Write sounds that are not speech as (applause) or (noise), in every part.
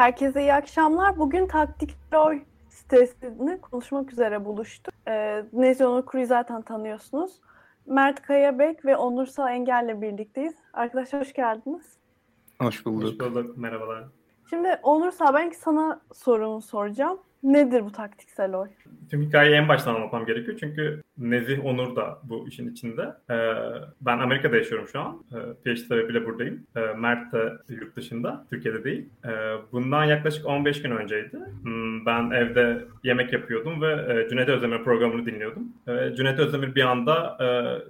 Herkese iyi akşamlar. Bugün Taktik Roy sitesini konuşmak üzere buluştuk. Ee, Nezih Onur Kuru'yu zaten tanıyorsunuz. Mert Kayabek ve Onursal Engel'le birlikteyiz. Arkadaşlar hoş geldiniz. Hoş bulduk. Hoş bulduk. Merhabalar. Şimdi Onursal ben sana sorumu soracağım. Nedir bu taktiksel oy? Tüm hikayeyi en baştan anlatmam gerekiyor çünkü Nezih Onur da bu işin içinde. Ee, ben Amerika'da yaşıyorum şu an. Ee, PhD sebebiyle buradayım. Ee, Mert de yurt dışında, Türkiye'de değil. Ee, bundan yaklaşık 15 gün önceydi. Hmm, ben evde yemek yapıyordum ve e, Cüneyt Özdemir programını dinliyordum. Cüneyt Özdemir bir anda e,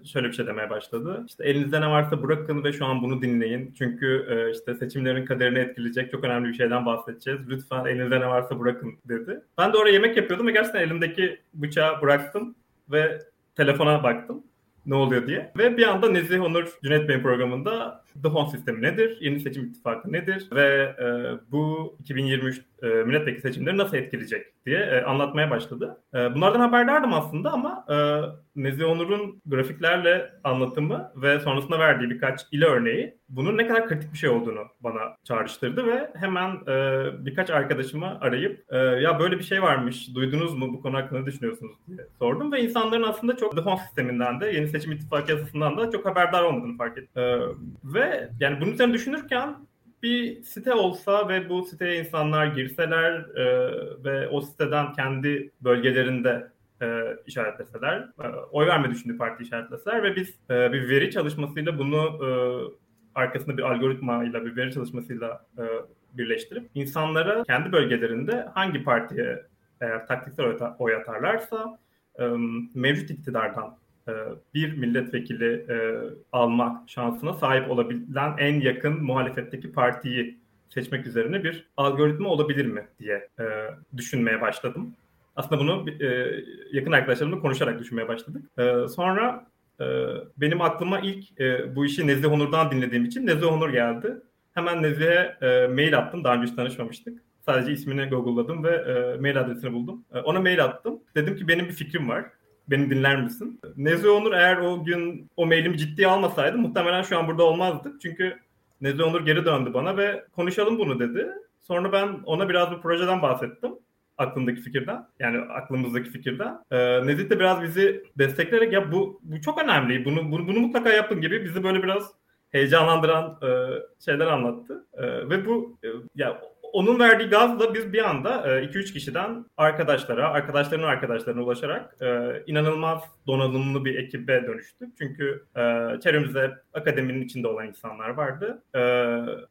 şöyle bir şey demeye başladı. İşte elinizde ne varsa bırakın ve şu an bunu dinleyin. Çünkü e, işte seçimlerin kaderini etkileyecek çok önemli bir şeyden bahsedeceğiz. Lütfen elinizde ne varsa bırakın dedi. Ben de oraya yemek yapıyordum ve gerçekten elimdeki bıçağı bıraktım ve telefona baktım ne oluyor diye. Ve bir anda Nezih Onur Cüneyt Bey'in programında The Home sistemi nedir? Yeni seçim ittifakı nedir? Ve e, bu 2023 e, milletvekili seçimleri nasıl etkileyecek diye e, anlatmaya başladı. E, bunlardan haberdardım aslında ama e, Nezih Onur'un grafiklerle anlatımı ve sonrasında verdiği birkaç ile örneği bunun ne kadar kritik bir şey olduğunu bana çağrıştırdı ve hemen e, birkaç arkadaşımı arayıp e, ya böyle bir şey varmış duydunuz mu bu konu hakkında düşünüyorsunuz diye sordum ve insanların aslında çok The Home sisteminden de yeni seçim ittifakı yasasından da çok haberdar olmadığını fark ettim. E, ve yani bunun üzerine düşünürken bir site olsa ve bu siteye insanlar girseler e, ve o siteden kendi bölgelerinde e, işaretleseler, e, oy verme düşündüğü parti işaretleseler ve biz e, bir veri çalışmasıyla bunu e, arkasında bir algoritma ile bir veri çalışmasıyla e, birleştirip insanlara kendi bölgelerinde hangi partiye eğer taktiksel oy atarlarsa e, mevcut iktidardan bir milletvekili e, alma şansına sahip olabilen en yakın muhalefetteki partiyi seçmek üzerine bir algoritma olabilir mi diye e, düşünmeye başladım. Aslında bunu yakın arkadaşlarımla konuşarak düşünmeye başladık. Sonra benim aklıma ilk bu işi Nezih Onur'dan dinlediğim için Nezih Onur geldi. Hemen Nezih'e mail attım. Daha önce hiç tanışmamıştık. Sadece ismini google'ladım ve mail adresini buldum. Ona mail attım. Dedim ki benim bir fikrim var beni dinler misin? Nezi Onur eğer o gün o mailimi ciddiye almasaydı muhtemelen şu an burada olmazdık. Çünkü Nezi Onur geri döndü bana ve konuşalım bunu dedi. Sonra ben ona biraz bir projeden bahsettim aklımdaki fikirden. Yani aklımızdaki fikirden. Ee, Nezih de biraz bizi destekleyerek ya bu, bu çok önemli. Bunu, bunu, bunu mutlaka yapın gibi bizi böyle biraz heyecanlandıran e, şeyler anlattı. E, ve bu e, ya onun verdiği gazla biz bir anda 2-3 e, kişiden arkadaşlara, arkadaşlarının arkadaşlarına ulaşarak e, inanılmaz donanımlı bir ekibe dönüştük. Çünkü e, çevremizde akademinin içinde olan insanlar vardı.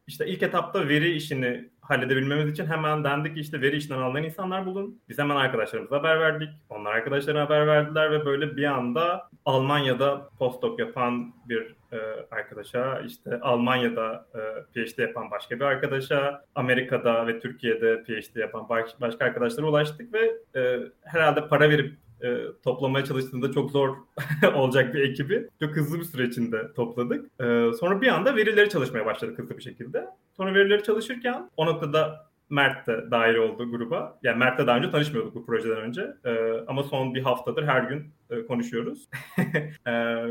İşte ilk etapta veri işini halledebilmemiz için hemen dendik ki işte veri işinden anlayan insanlar bulun. Biz hemen arkadaşlarımıza haber verdik. Onlar arkadaşlarına haber verdiler ve böyle bir anda Almanya'da postdoc yapan bir e, arkadaşa, işte Almanya'da e, PhD yapan başka bir arkadaşa, Amerika'da ve Türkiye'de PhD yapan baş, başka arkadaşlara ulaştık ve e, herhalde para verip e, toplamaya çalıştığında çok zor (laughs) olacak bir ekibi çok hızlı bir süre içinde topladık. E, sonra bir anda verileri çalışmaya başladık hızlı bir şekilde. Sonra verileri çalışırken o noktada Mert de dahil oldu gruba. Yani Mert'le daha önce tanışmıyorduk bu projeden önce. Ee, ama son bir haftadır her gün e, konuşuyoruz. (laughs) ee,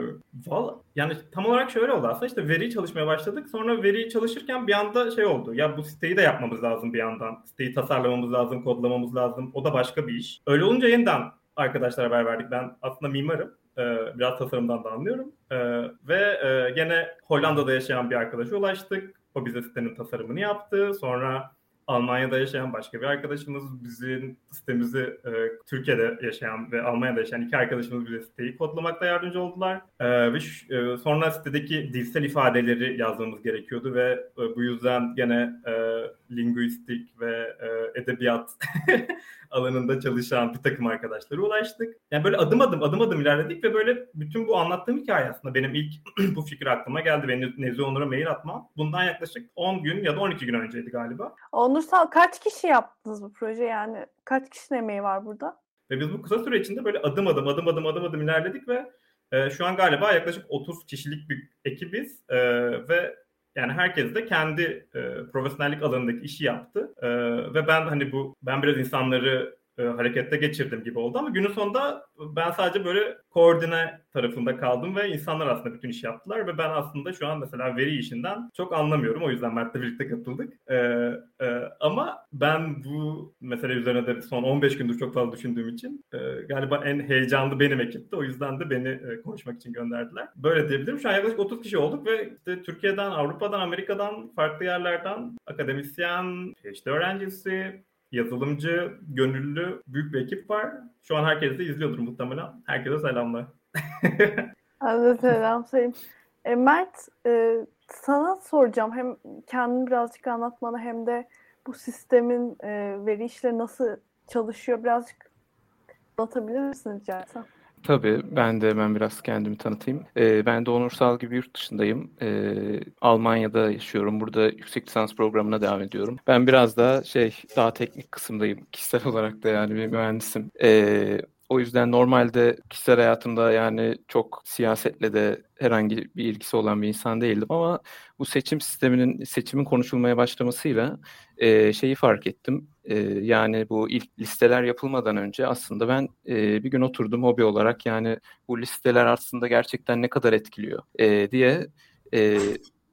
val, yani tam olarak şöyle oldu aslında işte veri çalışmaya başladık. Sonra veri çalışırken bir anda şey oldu. Ya bu siteyi de yapmamız lazım bir yandan. Siteyi tasarlamamız lazım, kodlamamız lazım. O da başka bir iş. Öyle olunca yeniden arkadaşlara haber verdik. Ben aslında mimarım. Ee, biraz tasarımdan da anlıyorum. Ve e, gene Hollanda'da yaşayan bir arkadaşa ulaştık. O bize sitenin tasarımını yaptı. Sonra Almanya'da yaşayan başka bir arkadaşımız bizim sitemizi e, Türkiye'de yaşayan ve Almanya'da yaşayan iki arkadaşımız bize siteyi kodlamakta yardımcı oldular. E, ve şu, e, sonra sitedeki dilsel ifadeleri yazmamız gerekiyordu ve e, bu yüzden gene e, linguistik ve e, edebiyat (laughs) alanında çalışan bir takım arkadaşlara ulaştık. Yani böyle adım adım adım adım ilerledik ve böyle bütün bu anlattığım hikaye aslında benim ilk (clears throat) bu fikir aklıma geldi. Benim Nevzi Onur'a mail atmam. Bundan yaklaşık 10 gün ya da 12 gün önceydi galiba. Onursal kaç kişi yaptınız bu proje yani? Kaç kişinin emeği var burada? Ve biz bu kısa süre içinde böyle adım adım adım adım adım adım ilerledik ve e, şu an galiba yaklaşık 30 kişilik bir ekibiz e, ve yani herkes de kendi e, profesyonellik alanındaki işi yaptı. E, ve ben hani bu ben biraz insanları e, harekette geçirdim gibi oldu ama günün sonunda ben sadece böyle koordine tarafında kaldım ve insanlar aslında bütün işi yaptılar ve ben aslında şu an mesela veri işinden çok anlamıyorum. O yüzden Mert'le birlikte katıldık. E, e, ama ben bu mesele üzerine de son 15 gündür çok fazla düşündüğüm için e, galiba en heyecanlı benim ekipti. O yüzden de beni e, konuşmak için gönderdiler. Böyle diyebilirim. Şu an yaklaşık 30 kişi olduk ve işte Türkiye'den, Avrupa'dan, Amerika'dan, farklı yerlerden akademisyen, PhD öğrencisi, yazılımcı, gönüllü büyük bir ekip var. Şu an herkes de izliyordur muhtemelen. Herkese selamlar. (laughs) Hadi selam sayın. E, Mert, e, sana soracağım. Hem kendini birazcık anlatmanı hem de bu sistemin e, veri işleri nasıl çalışıyor birazcık anlatabilir misin rica etsem? Tabii ben de hemen biraz kendimi tanıtayım. Ee, ben de Onursal gibi yurt dışındayım. Ee, Almanya'da yaşıyorum. Burada yüksek lisans programına devam ediyorum. Ben biraz daha şey daha teknik kısımdayım. Kişisel (laughs) olarak da yani bir mühendisim. Ee, o yüzden normalde kişisel hayatımda yani çok siyasetle de herhangi bir ilgisi olan bir insan değildim ama bu seçim sisteminin seçimin konuşulmaya başlamasıyla e, şeyi fark ettim. E, yani bu ilk listeler yapılmadan önce aslında ben e, bir gün oturdum hobi olarak yani bu listeler aslında gerçekten ne kadar etkiliyor e, diye e,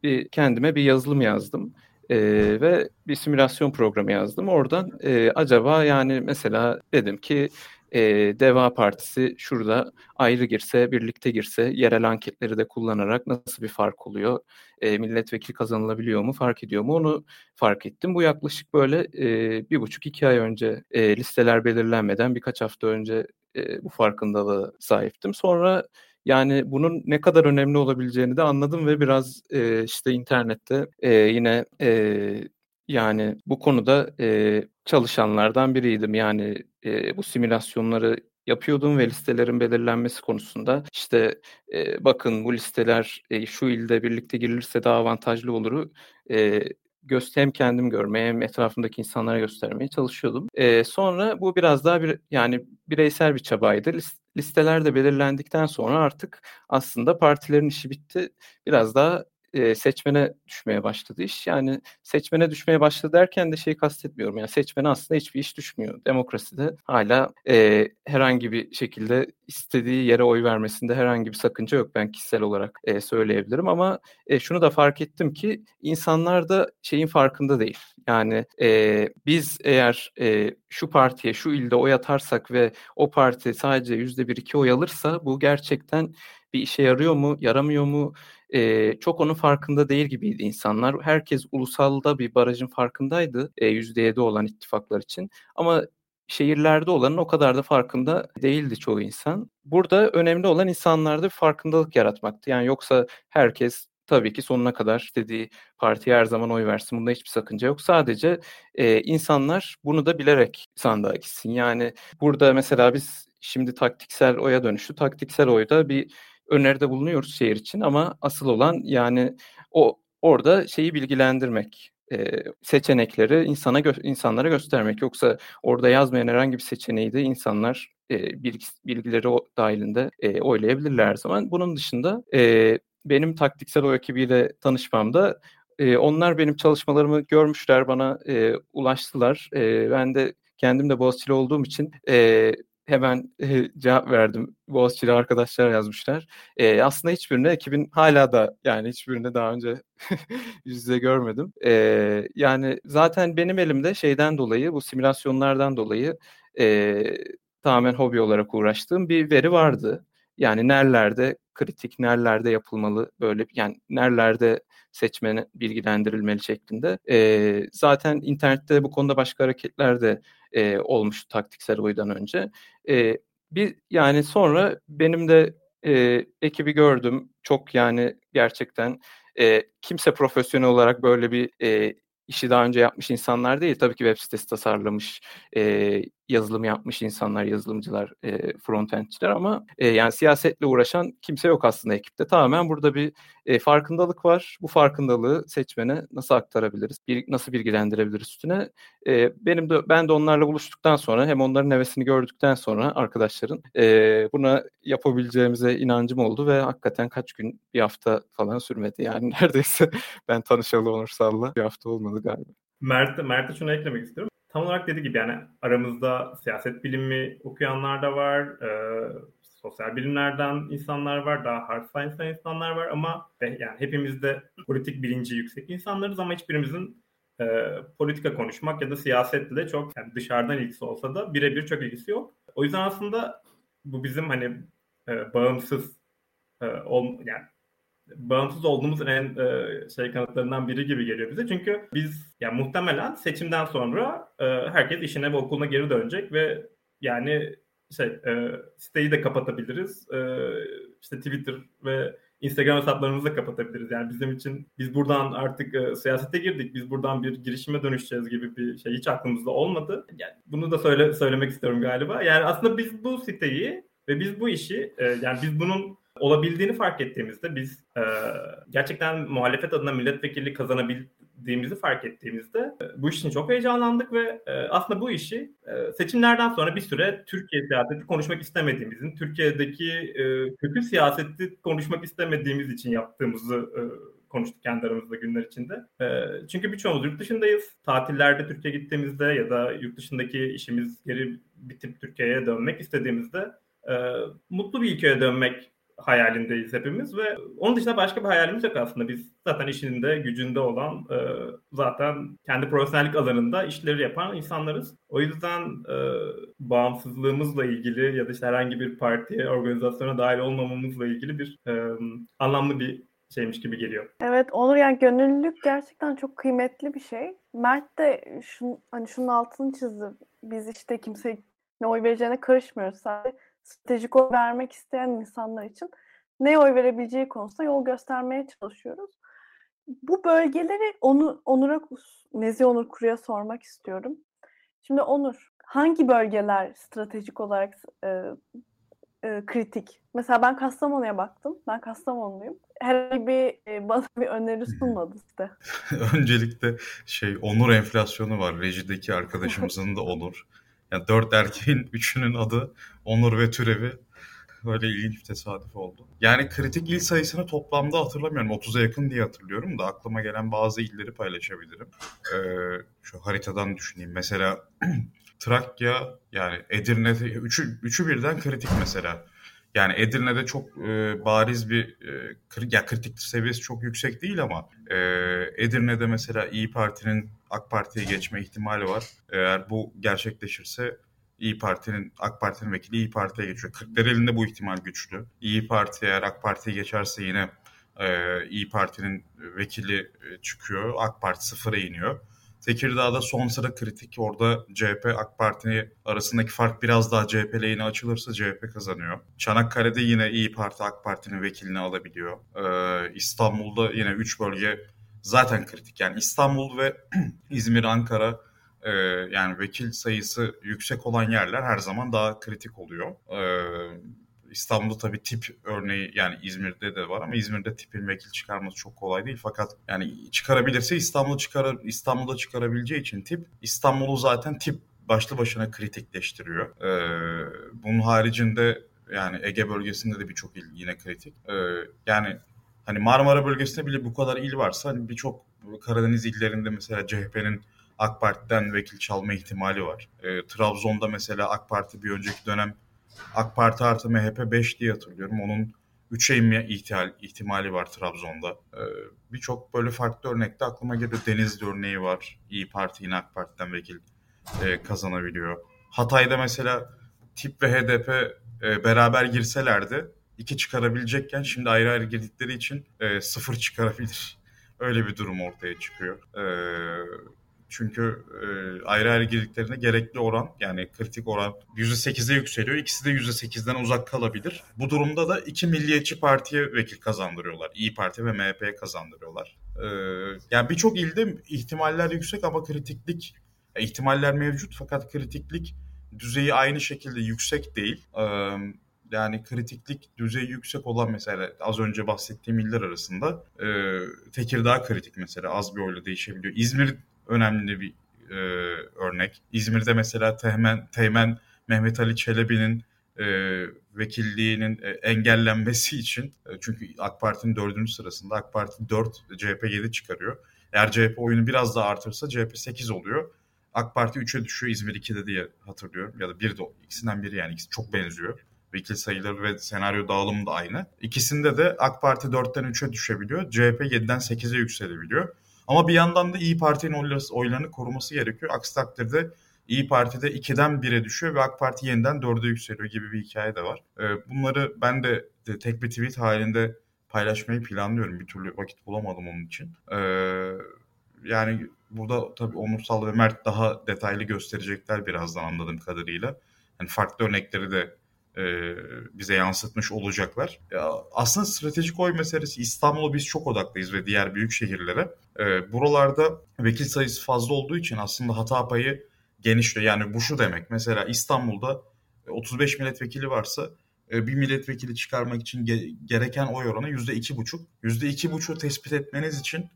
bir kendime bir yazılım yazdım. E, ve bir simülasyon programı yazdım. Oradan e, acaba yani mesela dedim ki e, Deva Partisi şurada ayrı girse, birlikte girse, yerel anketleri de kullanarak nasıl bir fark oluyor? E, milletvekili kazanılabiliyor mu, fark ediyor mu? Onu fark ettim. Bu yaklaşık böyle e, bir buçuk iki ay önce e, listeler belirlenmeden birkaç hafta önce e, bu farkındalığı sahiptim. Sonra yani bunun ne kadar önemli olabileceğini de anladım ve biraz e, işte internette e, yine e, yani bu konuda e, çalışanlardan biriydim. Yani e, bu simülasyonları yapıyordum ve listelerin belirlenmesi konusunda işte e, bakın bu listeler e, şu ilde birlikte girilirse daha avantajlı olur. E, göster hem kendim görmeye hem etrafımdaki insanlara göstermeye çalışıyordum. E, sonra bu biraz daha bir yani bireysel bir çabaydı. Listeler de belirlendikten sonra artık aslında partilerin işi bitti. Biraz daha e, seçmene düşmeye başladı iş. Yani seçmene düşmeye başladı derken de şeyi kastetmiyorum. Yani seçmene aslında hiçbir iş düşmüyor. Demokraside hala e, herhangi bir şekilde istediği yere oy vermesinde herhangi bir sakınca yok. Ben kişisel olarak e, söyleyebilirim ama e, şunu da fark ettim ki insanlar da şeyin farkında değil. Yani e, biz eğer e, şu partiye şu ilde oy atarsak ve o parti sadece yüzde bir iki oy alırsa bu gerçekten bir işe yarıyor mu, yaramıyor mu? E, çok onun farkında değil gibiydi insanlar. Herkes ulusalda bir barajın farkındaydı e, %7 olan ittifaklar için. Ama şehirlerde olanın o kadar da farkında değildi çoğu insan. Burada önemli olan insanlarda bir farkındalık yaratmaktı. Yani yoksa herkes tabii ki sonuna kadar istediği partiye her zaman oy versin. Bunda hiçbir sakınca yok. Sadece e, insanlar bunu da bilerek sandığa gitsin. Yani burada mesela biz şimdi taktiksel oya dönüştü. Taktiksel oyda bir öneride bulunuyoruz şehir için ama asıl olan yani o orada şeyi bilgilendirmek e, seçenekleri insana gö- insanlara göstermek yoksa orada yazmayan herhangi bir seçeneği de insanlar e, bilgi, bilgileri o dahilinde e, oylayabilirler her zaman. Bunun dışında e, benim taktiksel o ekibiyle tanışmamda e, onlar benim çalışmalarımı görmüşler, bana e, ulaştılar. E, ben de kendim de Boğaziçi'li olduğum için e, hemen e, cevap verdim. Boğaziçi'li arkadaşlar yazmışlar. E, aslında hiçbirine ekibin hala da yani hiçbirine daha önce (laughs) yüz yüze görmedim. E, yani zaten benim elimde şeyden dolayı bu simülasyonlardan dolayı e, tamamen hobi olarak uğraştığım bir veri vardı. Yani nerelerde kritik, nerelerde yapılmalı böyle yani nerelerde seçmeni bilgilendirilmeli şeklinde. E, zaten internette bu konuda başka hareketler de e, olmuştu taktiksel oydan önce. E, bir yani sonra benim de e, ekibi gördüm. Çok yani gerçekten e, kimse profesyonel olarak böyle bir e, işi daha önce yapmış insanlar değil. Tabii ki web sitesi tasarlamış, e, yazılım yapmış insanlar, yazılımcılar, e, frontendçiler ama e, yani siyasetle uğraşan kimse yok aslında ekipte. Tamamen burada bir e, farkındalık var. Bu farkındalığı seçmene nasıl aktarabiliriz, bir, nasıl bilgilendirebiliriz üstüne. E, benim de ben de onlarla buluştuktan sonra hem onların hevesini gördükten sonra arkadaşların e, buna yapabileceğimize inancım oldu ve hakikaten kaç gün bir hafta falan sürmedi. Yani (laughs) neredeyse ben tanışalı Onursal'la bir hafta olmadı galiba. Mert, Mert'e şunu eklemek istiyorum tam olarak dediği gibi yani aramızda siyaset bilimi okuyanlar da var, e, sosyal bilimlerden insanlar var, daha hard science'dan insanlar var ama yani hepimizde politik bilinci yüksek insanlarız ama hiçbirimizin e, politika konuşmak ya da siyasetle çok yani dışarıdan ilgisi olsa da birebir çok ilgisi yok. O yüzden aslında bu bizim hani e, bağımsız e, ol, yani bağımsız olduğumuz en e, şey kanıtlarından biri gibi geliyor bize. Çünkü biz yani muhtemelen seçimden sonra e, herkes işine ve okuluna geri dönecek ve yani şey e, siteyi de kapatabiliriz. E, işte Twitter ve Instagram hesaplarımızı da kapatabiliriz. Yani bizim için biz buradan artık e, siyasete girdik. Biz buradan bir girişime dönüşeceğiz gibi bir şey hiç aklımızda olmadı. Yani bunu da söyle söylemek istiyorum galiba. Yani aslında biz bu siteyi ve biz bu işi e, yani biz bunun olabildiğini fark ettiğimizde biz e, gerçekten muhalefet adına milletvekili kazanabildiğimizi fark ettiğimizde e, bu iş için çok heyecanlandık ve e, aslında bu işi e, seçimlerden sonra bir süre Türkiye siyaseti konuşmak istemediğimizin, Türkiye'deki e, kötü siyaseti konuşmak istemediğimiz için yaptığımızı e, konuştuk kendi aramızda günler içinde. E, çünkü birçoğumuz yurt dışındayız. Tatillerde Türkiye gittiğimizde ya da yurt dışındaki işimiz geri bitip Türkiye'ye dönmek istediğimizde e, mutlu bir ülkeye dönmek hayalindeyiz hepimiz ve onun dışında başka bir hayalimiz yok aslında. Biz zaten işinde, gücünde olan, e, zaten kendi profesyonellik alanında işleri yapan insanlarız. O yüzden e, bağımsızlığımızla ilgili ya da işte herhangi bir partiye, organizasyona dahil olmamamızla ilgili bir e, anlamlı bir şeymiş gibi geliyor. Evet Onur yani gönüllülük gerçekten çok kıymetli bir şey. Mert de şun, hani şunun altını çizdi. Biz işte kimse ne oy vereceğine karışmıyoruz. Sadece stratejik oy vermek isteyen insanlar için ne oy verebileceği konusunda yol göstermeye çalışıyoruz. Bu bölgeleri Onur, Onur'a, Nezi Onur Kuru'ya sormak istiyorum. Şimdi Onur, hangi bölgeler stratejik olarak e, e, kritik? Mesela ben Kastamonu'ya baktım. Ben Kastamonluyum. Herhangi bir e, (laughs) bana bir öneri sunmadı işte. Öncelikle şey Onur enflasyonu var. Rejideki arkadaşımızın da Onur. Yani dört erkeğin (laughs) üçünün adı Onur ve Türevi. Böyle ilginç bir tesadüf oldu. Yani kritik il sayısını toplamda hatırlamıyorum. 30'a yakın diye hatırlıyorum da aklıma gelen bazı illeri paylaşabilirim. Ee, şu haritadan düşüneyim. Mesela (clears throat) Trakya yani Edirne'de üçü, üçü birden kritik mesela. Yani Edirne'de çok e, bariz bir e, kır, ya kritik seviyesi çok yüksek değil ama e, Edirne'de mesela İyi Parti'nin AK Parti'ye geçme ihtimali var. Eğer bu gerçekleşirse İyi Parti'nin AK Parti'nin vekili İyi Parti'ye geçiyor. Kırklareli'nde bu ihtimal güçlü. İyi Parti eğer AK Parti'ye geçerse yine e, İyi Parti'nin vekili e, çıkıyor. AK Parti sıfıra iniyor. Tekirdağ'da son sıra kritik. Orada CHP AK Parti arasındaki fark biraz daha CHP lehine açılırsa CHP kazanıyor. Çanakkale'de yine İyi Parti AK Parti'nin vekilini alabiliyor. Ee, İstanbul'da yine 3 bölge zaten kritik. Yani İstanbul ve (clears throat) İzmir, Ankara e, yani vekil sayısı yüksek olan yerler her zaman daha kritik oluyor. E, İstanbul'da tabii tip örneği yani İzmir'de de var ama İzmir'de tipin vekil çıkarması çok kolay değil. Fakat yani çıkarabilirse İstanbul çıkar İstanbul'da çıkarabileceği için tip İstanbul'u zaten tip başlı başına kritikleştiriyor. Ee, bunun haricinde yani Ege bölgesinde de birçok il yine kritik. Ee, yani hani Marmara bölgesinde bile bu kadar il varsa hani birçok Karadeniz illerinde mesela CHP'nin AK Parti'den vekil çalma ihtimali var. E, Trabzon'da mesela AK Parti bir önceki dönem AK Parti artı MHP 5 diye hatırlıyorum. Onun 3'e inme ihtimal, ihtimali var Trabzon'da. Ee, Birçok böyle farklı örnekte aklıma geliyor. Denizli örneği var. İyi Parti yine AK Parti'den vekil e, kazanabiliyor. Hatay'da mesela TİP ve HDP e, beraber girselerdi iki çıkarabilecekken şimdi ayrı ayrı girdikleri için e, sıfır çıkarabilir. (laughs) Öyle bir durum ortaya çıkıyor. E, çünkü e, ayrı ayrı girdiklerinde gerekli oran yani kritik oran %8'e yükseliyor. İkisi de %8'den uzak kalabilir. Bu durumda da iki milliyetçi partiye vekil kazandırıyorlar. İyi Parti ve MHP'ye kazandırıyorlar. E, yani birçok ilde ihtimaller yüksek ama kritiklik e, ihtimaller mevcut fakat kritiklik düzeyi aynı şekilde yüksek değil. E, yani kritiklik düzeyi yüksek olan mesela az önce bahsettiğim iller arasında e, Tekirdağ kritik mesela az bir oyla değişebiliyor. İzmir önemli bir e, örnek. İzmir'de mesela Teğmen, Teğmen Mehmet Ali Çelebi'nin e, vekilliğinin e, engellenmesi için e, çünkü AK Parti'nin dördüncü sırasında AK Parti 4, CHP 7 çıkarıyor. Eğer CHP oyunu biraz daha artırsa CHP 8 oluyor. AK Parti 3'e düşüyor, İzmir 2'de diye hatırlıyorum. Ya da bir de ikisinden biri yani ikisi çok benziyor. Vekil sayıları ve senaryo dağılımı da aynı. İkisinde de AK Parti 4'ten 3'e düşebiliyor. CHP 7'den 8'e yükselebiliyor. Ama bir yandan da İyi Parti'nin oylarını koruması gerekiyor. Aksi takdirde İyi Parti'de 2'den 1'e düşüyor ve AK Parti yeniden 4'e yükseliyor gibi bir hikaye de var. Bunları ben de tek bir tweet halinde paylaşmayı planlıyorum. Bir türlü vakit bulamadım onun için. Yani burada tabii Onursal ve Mert daha detaylı gösterecekler birazdan anladığım kadarıyla. Yani farklı örnekleri de e, bize yansıtmış olacaklar. Ya, aslında stratejik oy meselesi İstanbul'a biz çok odaklıyız ve diğer büyük şehirlere. E, buralarda vekil sayısı fazla olduğu için aslında hata payı genişliyor. Yani bu şu demek. Mesela İstanbul'da 35 milletvekili varsa bir milletvekili çıkarmak için gereken oy oranı yüzde iki buçuk. Yüzde iki buçuğu tespit etmeniz için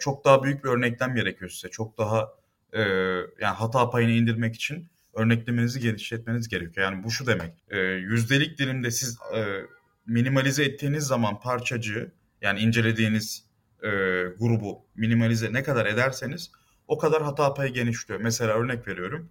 çok daha büyük bir örneklem gerekiyor size. Çok daha yani hata payını indirmek için örneklemenizi genişletmeniz gerekiyor. Yani bu şu demek. yüzdelik dilimde siz minimalize ettiğiniz zaman parçacığı yani incelediğiniz grubu minimalize ne kadar ederseniz o kadar hata payı genişliyor. Mesela örnek veriyorum.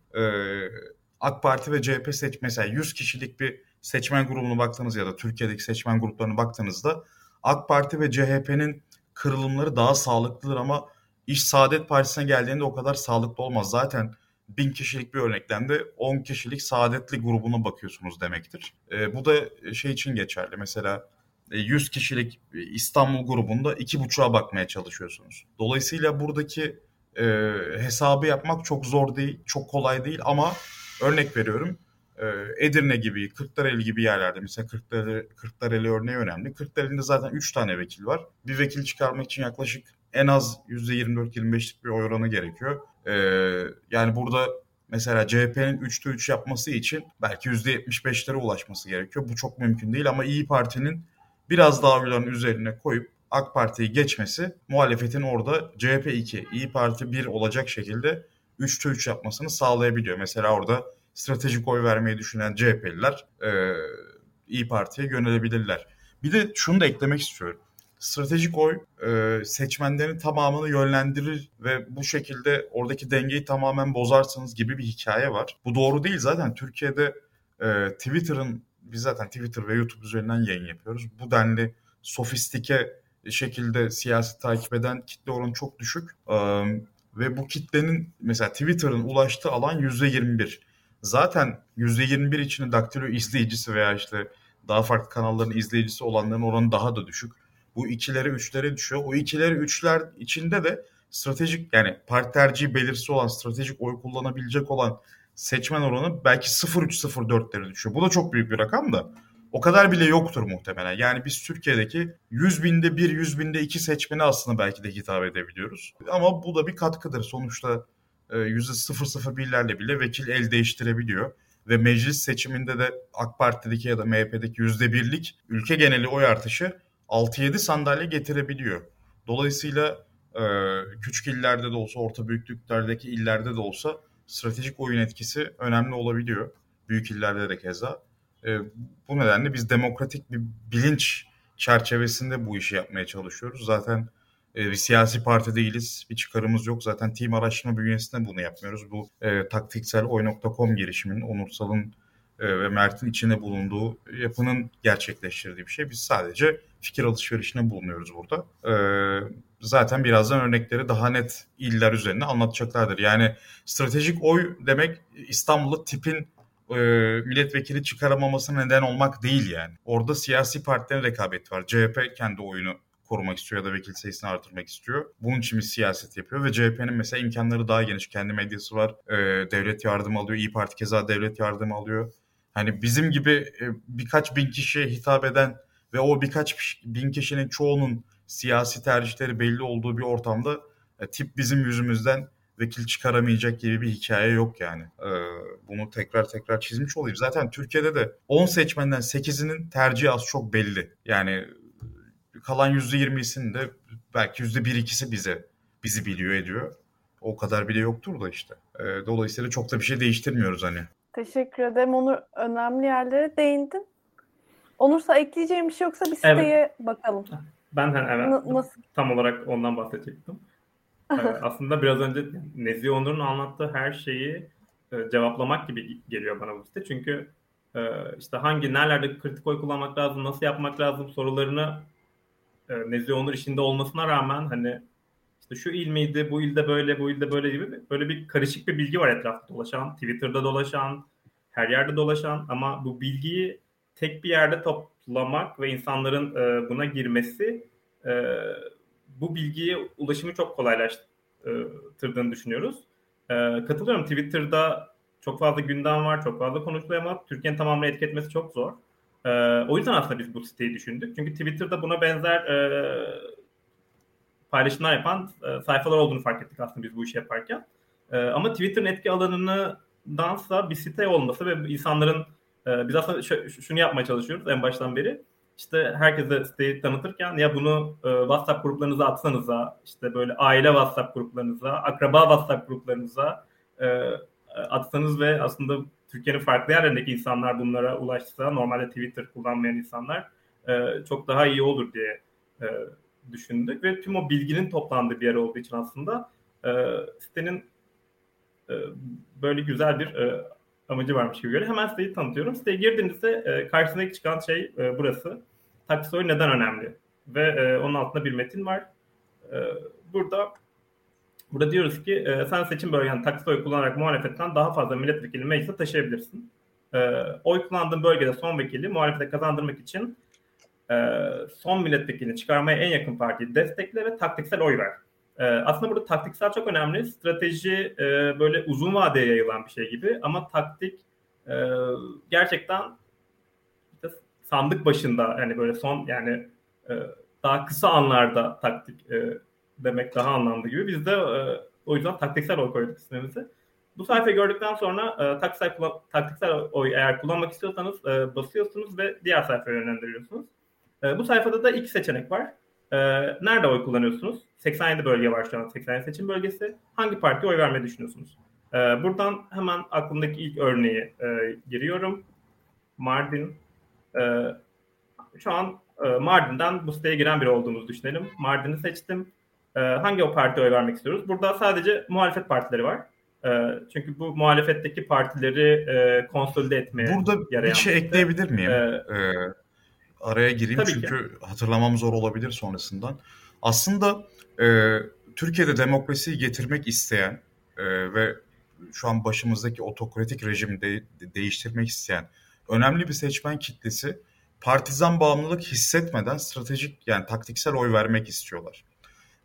AK Parti ve CHP seç mesela 100 kişilik bir seçmen grubuna baktığınız ya da Türkiye'deki seçmen gruplarına baktığınızda AK Parti ve CHP'nin kırılımları daha sağlıklıdır ama iş Saadet Partisi'ne geldiğinde o kadar sağlıklı olmaz. Zaten bin kişilik bir örneklemde 10 kişilik saadetli grubuna bakıyorsunuz demektir. E, bu da şey için geçerli. Mesela 100 e, kişilik İstanbul grubunda 2,5'a bakmaya çalışıyorsunuz. Dolayısıyla buradaki e, hesabı yapmak çok zor değil, çok kolay değil ama örnek veriyorum ee, Edirne gibi, Kırklareli gibi yerlerde mesela Kırklareli, Kırklareli örneği önemli. Kırklareli'nde zaten 3 tane vekil var. Bir vekil çıkarmak için yaklaşık en az %24-25'lik bir oy oranı gerekiyor. Ee, yani burada mesela CHP'nin 3'te 3 yapması için belki %75'lere ulaşması gerekiyor. Bu çok mümkün değil ama İyi Parti'nin biraz daha oyların üzerine koyup AK Parti'yi geçmesi muhalefetin orada CHP 2, İyi Parti 1 olacak şekilde 3'te 3 yapmasını sağlayabiliyor. Mesela orada stratejik oy vermeyi düşünen CHP'liler e, İyi Parti'ye yönelebilirler. Bir de şunu da eklemek istiyorum. Stratejik oy e, seçmenlerin tamamını yönlendirir ve bu şekilde oradaki dengeyi tamamen bozarsınız gibi bir hikaye var. Bu doğru değil zaten Türkiye'de e, Twitter'ın biz zaten Twitter ve YouTube üzerinden yayın yapıyoruz. Bu denli sofistike şekilde siyasi takip eden kitle oranı çok düşük. Ee, ve bu kitlenin mesela Twitter'ın ulaştığı alan %21 zaten %21 içinde daktilo izleyicisi veya işte daha farklı kanalların izleyicisi olanların oranı daha da düşük. Bu ikilere üçlere düşüyor. O ikilere üçler içinde de stratejik yani parti tercihi belirsi olan stratejik oy kullanabilecek olan seçmen oranı belki 0-3-0-4'lere düşüyor. Bu da çok büyük bir rakam da. O kadar bile yoktur muhtemelen. Yani biz Türkiye'deki 100 binde 1, 100 binde 2 seçmeni aslında belki de hitap edebiliyoruz. Ama bu da bir katkıdır. Sonuçta %001'lerle bile vekil el değiştirebiliyor. Ve meclis seçiminde de AK Parti'deki ya da MHP'deki %1'lik ülke geneli oy artışı 6-7 sandalye getirebiliyor. Dolayısıyla e, küçük illerde de olsa, orta büyüklüklerdeki illerde de olsa stratejik oyun etkisi önemli olabiliyor. Büyük illerde de keza. E, bu nedenle biz demokratik bir bilinç çerçevesinde bu işi yapmaya çalışıyoruz. Zaten e, bir siyasi parti değiliz. Bir çıkarımız yok. Zaten team araştırma bünyesinde bunu yapmıyoruz. Bu e, taktiksel oy.com girişiminin Onursal'ın e, ve Mert'in içinde bulunduğu yapının gerçekleştirdiği bir şey. Biz sadece fikir alışverişine bulunuyoruz burada. E, zaten birazdan örnekleri daha net iller üzerine anlatacaklardır. Yani stratejik oy demek İstanbul'da tipin e, milletvekili çıkaramamasına neden olmak değil yani. Orada siyasi partilerin rekabeti var. CHP kendi oyunu korumak istiyor ya da vekil sayısını artırmak istiyor. Bunun için bir siyaset yapıyor ve CHP'nin mesela imkanları daha geniş. Kendi medyası var. E, devlet yardımı alıyor. İyi Parti keza devlet yardımı alıyor. Hani bizim gibi e, birkaç bin kişiye hitap eden ve o birkaç bin kişinin çoğunun siyasi tercihleri belli olduğu bir ortamda e, tip bizim yüzümüzden vekil çıkaramayacak gibi bir hikaye yok yani. Ee, bunu tekrar tekrar çizmiş olayım. Zaten Türkiye'de de 10 seçmenden 8'inin tercihi az çok belli. Yani kalan %20'sinin de belki %1-2'si bize bizi biliyor ediyor. O kadar bile yoktur da işte. E, dolayısıyla çok da bir şey değiştirmiyoruz hani. Teşekkür ederim. Onur önemli yerlere değindin. Onursa ekleyeceğim bir şey yoksa bir siteye evet. bakalım. Ben hani evet. N- nasıl? Tam olarak ondan bahsedecektim. (laughs) aslında biraz önce Nezih Onur'un anlattığı her şeyi e, cevaplamak gibi geliyor bana bu site. Çünkü e, işte hangi, nerelerde kritik oy kullanmak lazım, nasıl yapmak lazım sorularını e, Nezih Onur işinde olmasına rağmen hani işte şu il miydi, bu ilde böyle, bu ilde böyle gibi böyle bir karışık bir bilgi var etrafta dolaşan, Twitter'da dolaşan, her yerde dolaşan ama bu bilgiyi tek bir yerde toplamak ve insanların e, buna girmesi e, bu bilgiye ulaşımı çok kolaylaştırdığını düşünüyoruz. E, katılıyorum Twitter'da çok fazla gündem var, çok fazla konuşuluyor ama Türkiye'nin tamamını etki etmesi çok zor. E, o yüzden aslında biz bu siteyi düşündük. Çünkü Twitter'da buna benzer e, paylaşımlar yapan e, sayfalar olduğunu fark ettik aslında biz bu işi yaparken. E, ama Twitter'ın etki alanını dansa bir site olması ve insanların e, biz aslında şunu yapmaya çalışıyoruz en baştan beri. İşte herkese siteyi tanıtırken ya bunu e, WhatsApp gruplarınıza atsanıza, işte böyle aile WhatsApp gruplarınıza, akraba WhatsApp gruplarınıza e, atsanız ve aslında Türkiye'nin farklı yerlerindeki insanlar bunlara ulaşsa, normalde Twitter kullanmayan insanlar e, çok daha iyi olur diye e, düşündük ve tüm o bilginin toplandığı bir yer olduğu için aslında e, sitenin e, böyle güzel bir e, amacı varmış gibi görüyor. Hemen siteyi tanıtıyorum. Siteye girdiğinizde e, karşısındaki çıkan şey e, burası. Taksisoy neden önemli? Ve e, onun altında bir metin var. E, burada burada diyoruz ki e, sen seçim bölgen taksisoy kullanarak muhalefetten daha fazla milletvekili meclise taşıyabilirsin. E, oy kullandığın bölgede son vekili muhalefete kazandırmak için e, son milletvekilini çıkarmaya en yakın partiyi destekle ve taktiksel oy ver. E, aslında burada taktiksel çok önemli. Strateji e, böyle uzun vadeye yayılan bir şey gibi ama taktik e, gerçekten sandık başında yani böyle son yani e, daha kısa anlarda taktik demek daha anlamlı gibi. Biz de o yüzden taktiksel oy koyduk ismimizi. Bu sayfayı gördükten sonra taktiksel, taktiksel oy eğer kullanmak istiyorsanız basıyorsunuz ve diğer sayfaya yönlendiriyorsunuz. Bu sayfada da iki seçenek var. Nerede oy kullanıyorsunuz? 87 bölge var şu an. 87 seçim bölgesi. Hangi partiye oy vermeyi düşünüyorsunuz? E, buradan hemen aklımdaki ilk örneği e, giriyorum. Mardin. E, şu an e, Mardin'den bu siteye giren biri olduğumuzu düşünelim. Mardin'i seçtim. E, hangi o partiye oy vermek istiyoruz? Burada sadece muhalefet partileri var. E, çünkü bu muhalefetteki partileri e, konsolide etmeye Burada yarayan bir şey ekleyebilir miyim? Ee, ee, araya gireyim Tabii çünkü ki. hatırlamam zor olabilir sonrasından. Aslında e, Türkiye'de demokrasiyi getirmek isteyen e, ve şu an başımızdaki otokratik rejimi de, değiştirmek isteyen önemli bir seçmen kitlesi partizan bağımlılık hissetmeden stratejik yani taktiksel oy vermek istiyorlar.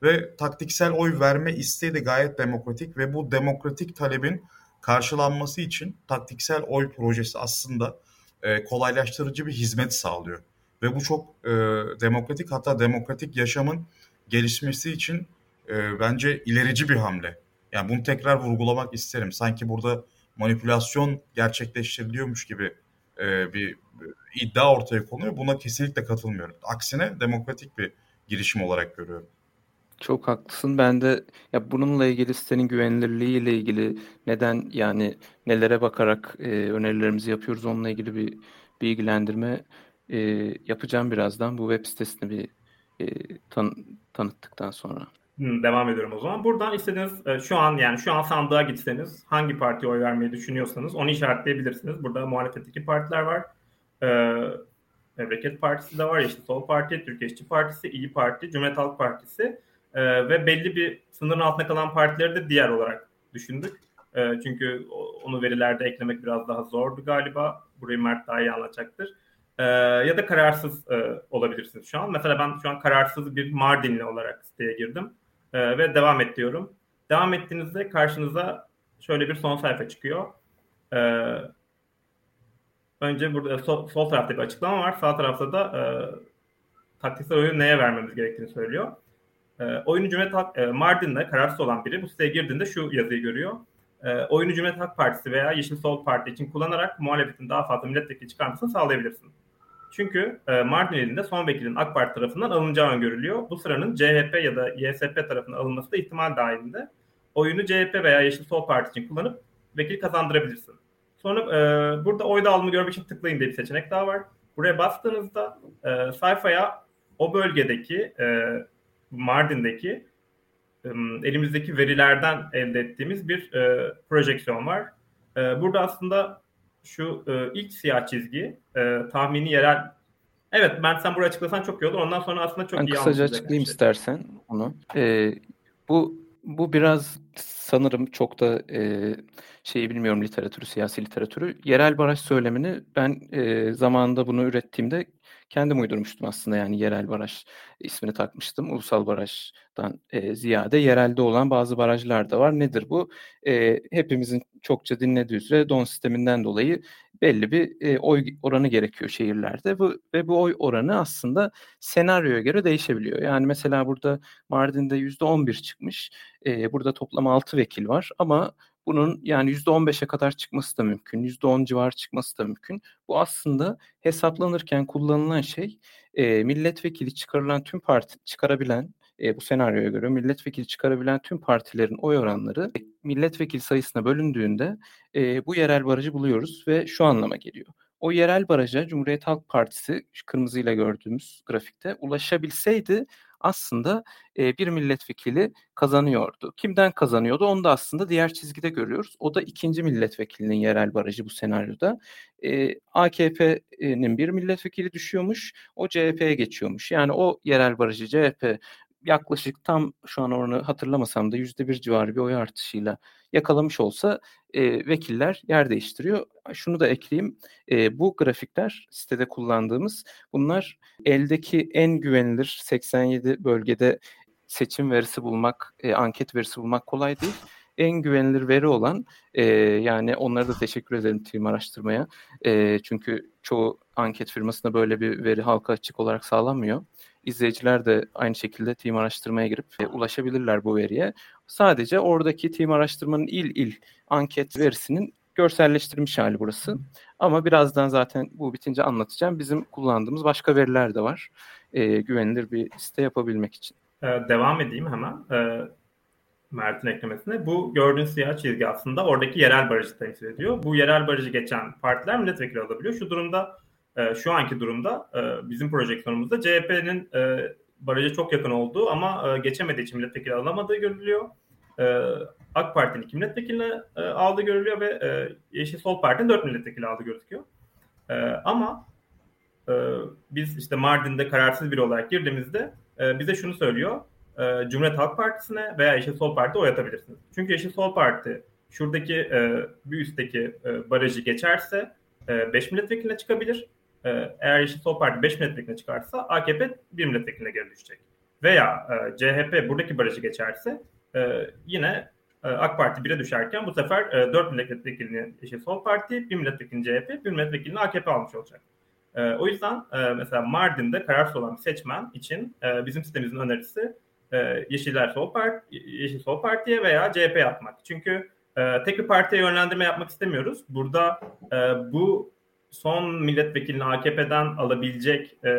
Ve taktiksel oy verme isteği de gayet demokratik ve bu demokratik talebin karşılanması için taktiksel oy projesi aslında e, kolaylaştırıcı bir hizmet sağlıyor. Ve bu çok e, demokratik hatta demokratik yaşamın gelişmesi için e, bence ilerici bir hamle. Yani bunu tekrar vurgulamak isterim. Sanki burada manipülasyon gerçekleştiriliyormuş gibi e, bir iddia ortaya konuyor. Buna kesinlikle katılmıyorum. Aksine demokratik bir girişim olarak görüyorum. Çok haklısın. Ben de ya bununla ilgili sitenin güvenilirliği ile ilgili neden yani nelere bakarak e, önerilerimizi yapıyoruz onunla ilgili bir bilgilendirme e, yapacağım birazdan. Bu web sitesini bir e, tan tanıttıktan sonra. devam ediyorum o zaman. Buradan istediğiniz e, şu an yani şu an sandığa gitseniz hangi partiye oy vermeyi düşünüyorsanız onu işaretleyebilirsiniz. Burada muhalefetteki partiler var. Ee, Memleket Partisi de var, Yeşil Sol Parti, Türkiye İşçi Partisi, İyi Parti, Cumhuriyet Halk Partisi ee, ve belli bir sınırın altında kalan partileri de diğer olarak düşündük. Ee, çünkü onu verilerde eklemek biraz daha zordu galiba. Burayı Mert daha iyi anlatacaktır. Ee, ya da kararsız e, olabilirsiniz şu an. Mesela ben şu an kararsız bir Mardinli olarak siteye girdim e, ve devam et diyorum. Devam ettiğinizde karşınıza şöyle bir son sayfa çıkıyor. E, önce burada sol, sol tarafta bir açıklama var. Sağ tarafta da e, taktiksel oyunu neye vermemiz gerektiğini söylüyor. E, oyunu Cumhuriyet Halk, e, Mardin'de kararsız olan biri bu siteye girdiğinde şu yazıyı görüyor. E, oyunu Cumhuriyet Halk Partisi veya Yeşil Sol Parti için kullanarak muhalefetin daha fazla milletvekili çıkarmasını sağlayabilirsin. Çünkü e, Mardin ilinde son vekilin AK Parti tarafından alınacağı öngörülüyor. Bu sıranın CHP ya da YSP tarafından alınması da ihtimal dahilinde. Oyunu CHP veya Yeşil Sol Parti için kullanıp vekil kazandırabilirsin. Sonra e, burada oy dağılımı görmek için tıklayın diye bir seçenek daha var. Buraya bastığınızda e, sayfaya o bölgedeki e, Mardin'deki elimizdeki verilerden elde ettiğimiz bir e, projeksiyon var. E, burada aslında şu e, ilk siyah çizgi e, tahmini yerel Evet ben sen burayı açıklasan çok iyi olur. Ondan sonra aslında çok ben iyi kısaca açıklayayım şey. istersen onu. Ee, bu bu biraz sanırım çok da e, şeyi bilmiyorum literatürü, siyasi literatürü. Yerel baraj söylemini ben e, zamanında bunu ürettiğimde kendim uydurmuştum aslında yani yerel baraj ismini takmıştım. Ulusal barajdan e, ziyade yerelde olan bazı barajlar da var. Nedir bu? E, hepimizin çokça dinlediği üzere don sisteminden dolayı belli bir e, oy oranı gerekiyor şehirlerde bu, ve bu oy oranı aslında senaryoya göre değişebiliyor. Yani mesela burada Mardin'de %11 çıkmış. E, burada toplam 6 vekil var ama bunun yani %15'e kadar çıkması da mümkün. %10 civar çıkması da mümkün. Bu aslında hesaplanırken kullanılan şey e, milletvekili çıkarılan tüm parti çıkarabilen e, bu senaryoya göre milletvekili çıkarabilen tüm partilerin oy oranları milletvekili sayısına bölündüğünde e, bu yerel barajı buluyoruz ve şu anlama geliyor. O yerel baraja Cumhuriyet Halk Partisi kırmızıyla gördüğümüz grafikte ulaşabilseydi aslında e, bir milletvekili kazanıyordu. Kimden kazanıyordu? Onu da aslında diğer çizgide görüyoruz. O da ikinci milletvekilinin yerel barajı bu senaryoda. E, AKP'nin bir milletvekili düşüyormuş, o CHP'ye geçiyormuş. Yani o yerel barajı CHP yaklaşık tam şu an oranı hatırlamasam da yüzde bir civarı bir oy artışıyla yakalamış olsa e, vekiller yer değiştiriyor. Şunu da ekleyeyim. E, bu grafikler sitede kullandığımız bunlar eldeki en güvenilir 87 bölgede seçim verisi bulmak, e, anket verisi bulmak kolay değil. En güvenilir veri olan e, yani onlara da teşekkür ederim team araştırmaya. E, çünkü çoğu anket firmasında böyle bir veri halka açık olarak sağlanmıyor. İzleyiciler de aynı şekilde team araştırmaya girip e, ulaşabilirler bu veriye. Sadece oradaki team araştırmanın il il anket verisinin görselleştirilmiş hali burası. Ama birazdan zaten bu bitince anlatacağım. Bizim kullandığımız başka veriler de var. E, güvenilir bir site yapabilmek için. Ee, devam edeyim hemen. Ee, Mert'in eklemesine. Bu gördüğün siyah çizgi aslında oradaki yerel barajı temsil ediyor. Bu yerel barajı geçen partiler milletvekili alabiliyor. Şu durumda e, şu anki durumda e, bizim projeksiyonumuzda CHP'nin e, baraja çok yakın olduğu ama e, geçemediği için milletvekili alamadığı görülüyor. E, AK Parti'nin iki milletvekili e, aldığı görülüyor ve e, Yeşil Sol Parti'nin dört milletvekili aldığı gözüküyor. Ama biz işte Mardin'de kararsız biri olarak girdiğimizde bize şunu söylüyor. E, Cumhuriyet Halk Partisi'ne veya Yeşil Sol Parti'ye oy atabilirsiniz. Çünkü Yeşil Sol Parti şuradaki bir üstteki barajı geçerse 5 e, milletvekiline çıkabilir. E, eğer Yeşil Sol Parti 5 milletvekiline çıkarsa AKP 1 milletvekiline geri düşecek. Veya e, CHP buradaki barajı geçerse e, yine e, AK Parti 1'e düşerken bu sefer e, 4 milletvekilini Yeşil Sol Parti, 1 milletvekilini CHP, 1 milletvekilini AKP almış olacak. E, o yüzden e, mesela Mardin'de kararsız olan bir seçmen için e, bizim sitemizin önerisi e, Yeşiller Sol Parti, Yeşil Sol Parti'ye veya CHP yapmak. Çünkü e, tek bir partiye yönlendirme yapmak istemiyoruz. Burada e, bu son milletvekilini AKP'den alabilecek e,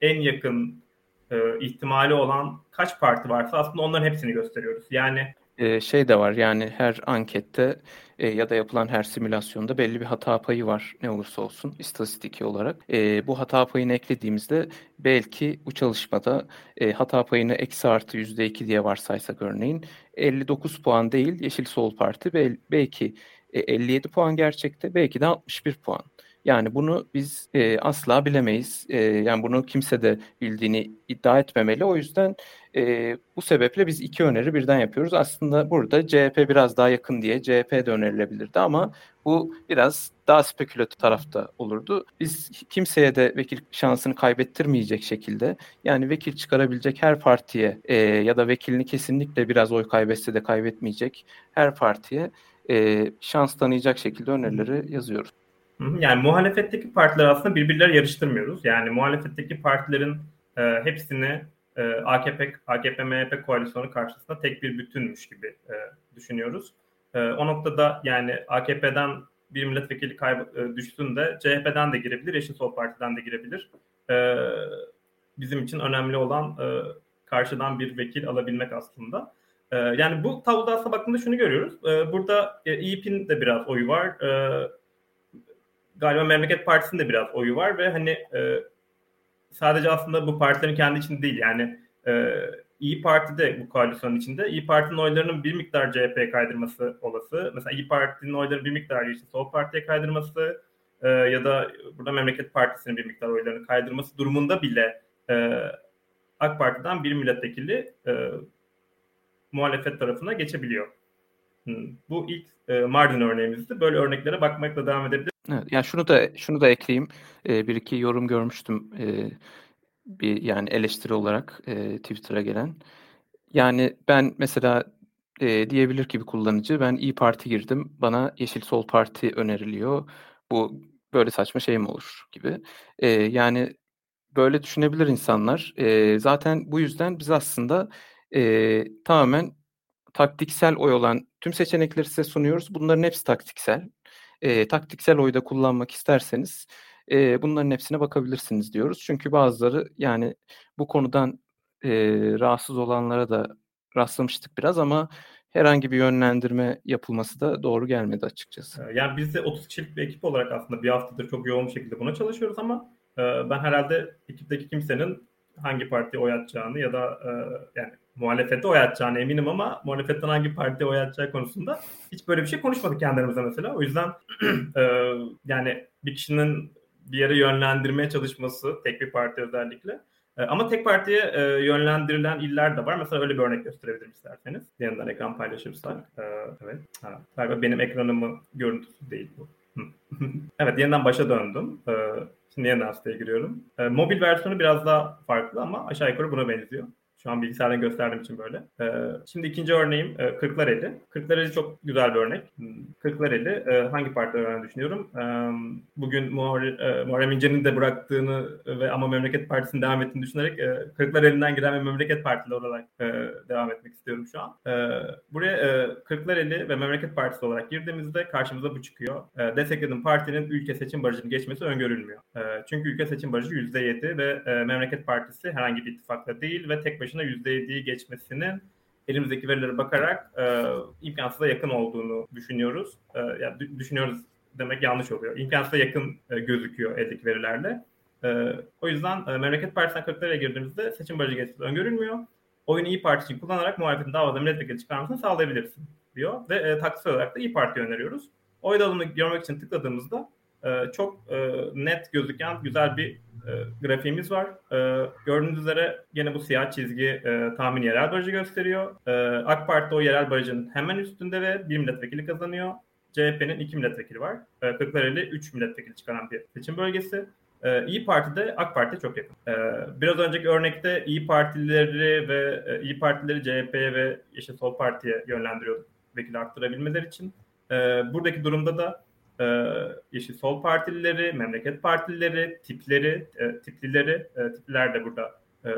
en yakın e, ihtimali olan kaç parti varsa aslında onların hepsini gösteriyoruz. Yani e, şey de var yani her ankette e, ya da yapılan her simülasyonda belli bir hata payı var ne olursa olsun istatistiki olarak. E, bu hata payını eklediğimizde belki bu çalışmada e, hata payını eksi artı yüzde iki diye varsaysak örneğin 59 puan değil Yeşil Sol Parti bel, belki e, 57 puan gerçekte belki de 61 puan. Yani bunu biz e, asla bilemeyiz. E, yani bunu kimse de bildiğini iddia etmemeli. O yüzden e, bu sebeple biz iki öneri birden yapıyoruz. Aslında burada CHP biraz daha yakın diye CHP de önerilebilirdi ama bu biraz daha spekülatif tarafta olurdu. Biz kimseye de vekil şansını kaybettirmeyecek şekilde yani vekil çıkarabilecek her partiye e, ya da vekilini kesinlikle biraz oy kaybetse de kaybetmeyecek her partiye e, şans tanıyacak şekilde önerileri yazıyoruz. Yani muhalefetteki partiler aslında birbirleri yarıştırmıyoruz. Yani muhalefetteki partilerin e, hepsini e, AKP, AKP MHP koalisyonu karşısında tek bir bütünmüş gibi e, düşünüyoruz. E, o noktada yani AKP'den bir milletvekili kayb- e, düşsün de CHP'den de girebilir, Yeşil Sol Parti'den de girebilir. E, bizim için önemli olan e, karşıdan bir vekil alabilmek aslında. E, yani bu tabloda aslında baktığında şunu görüyoruz. E, burada e, İYİP'in de biraz oyu var. E, galiba Memleket Partisi'nin de biraz oyu var ve hani e, sadece aslında bu partilerin kendi içinde değil yani e, İyi Parti de bu koalisyonun içinde. İyi Parti'nin oylarının bir miktar CHP'ye kaydırması olası. Mesela İyi Parti'nin oylarının bir miktar işte Sol Parti'ye kaydırması e, ya da burada Memleket Partisi'nin bir miktar oylarını kaydırması durumunda bile e, AK Parti'den bir milletvekili e, muhalefet tarafına geçebiliyor. Bu ilk e, Mardin örneğimizdi. Böyle örneklere bakmakla devam edebiliriz. Evet, yani şunu da şunu da ekleyeyim. E, bir iki yorum görmüştüm. E, bir yani eleştiri olarak e, Twitter'a gelen. Yani ben mesela e, diyebilir ki bir kullanıcı ben İyi Parti girdim. Bana Yeşil Sol Parti öneriliyor. Bu böyle saçma şey mi olur gibi. E, yani böyle düşünebilir insanlar. E, zaten bu yüzden biz aslında e, tamamen taktiksel oy olan tüm seçenekleri size sunuyoruz. Bunların hepsi taktiksel. E, taktiksel oyda kullanmak isterseniz e, bunların hepsine bakabilirsiniz diyoruz. Çünkü bazıları yani bu konudan e, rahatsız olanlara da rastlamıştık biraz ama herhangi bir yönlendirme yapılması da doğru gelmedi açıkçası. Yani biz de 30 kişilik bir ekip olarak aslında bir haftadır çok yoğun bir şekilde buna çalışıyoruz ama e, ben herhalde ekipteki kimsenin hangi partiye oy atacağını ya da e, yani muhalefete oy atacağını eminim ama muhalefetten hangi partiye oy atacağı konusunda hiç böyle bir şey konuşmadık kendilerimize mesela. O yüzden (clears throat) e, yani bir kişinin bir yere yönlendirmeye çalışması tek bir parti özellikle. E, ama tek partiye e, yönlendirilen iller de var. Mesela öyle bir örnek gösterebilirim isterseniz. Yeniden ekran paylaşırsak. E, evet. Ha, galiba benim ekranımın görüntüsü değil bu. (laughs) evet yeniden başa döndüm. E, şimdi yeniden siteye giriyorum. E, mobil versiyonu biraz daha farklı ama aşağı yukarı buna benziyor. Şu an bilgisayardan gösterdiğim için böyle. Ee, şimdi ikinci örneğim e, Kırklareli. Kırklareli çok güzel bir örnek. Kırklareli e, hangi parti öğrendiğini düşünüyorum. E, bugün Muharrem İnce'nin de bıraktığını ve ama Memleket Partisi'nin devam ettiğini düşünerek Kırklareli'nden giren bir Memleket Partili olarak devam etmek istiyorum şu an. Buraya Kırklareli ve Memleket Partisi olarak girdiğimizde karşımıza bu çıkıyor. Desteklediğim partinin ülke seçim barajını geçmesi öngörülmüyor. Çünkü ülke seçim barajı %7 ve Memleket Partisi herhangi bir ittifakla değil ve tek başına başına %7'yi geçmesinin elimizdeki verilere bakarak e, imkansıza yakın olduğunu düşünüyoruz. E, yani düşünüyoruz demek yanlış oluyor. İmkansıza yakın e, gözüküyor eldeki verilerle. E, o yüzden e, Memleket Partisi'nden kırklaraya girdiğimizde seçim barajı geçmesi öngörülmüyor. Oyunu İyi Parti için kullanarak muhalefetin davada milletvekili çıkarmasını sağlayabilirsin diyor. Ve e, taktiksel olarak da İyi Parti öneriyoruz. Oy dağılımını görmek için tıkladığımızda e, çok e, net gözüken güzel bir e, grafiğimiz var. E, gördüğünüz üzere yine bu siyah çizgi e, tahmin yerel barajı gösteriyor. E, AK Parti o yerel barajın hemen üstünde ve bir milletvekili kazanıyor. CHP'nin iki milletvekili var. E, Kırklareli üç milletvekili çıkaran bir seçim bölgesi. Ee, İyi Parti de AK Parti'ye çok yakın. Ee, biraz önceki örnekte İyi Partileri ve e, İyi Partileri CHP'ye ve işte Sol Parti'ye yönlendiriyor vekili arttırabilmeleri için. Ee, buradaki durumda da e, Yeşil Sol Partilileri, Memleket Partilileri, tipleri, e, tiplileri, e, tipliler de burada e,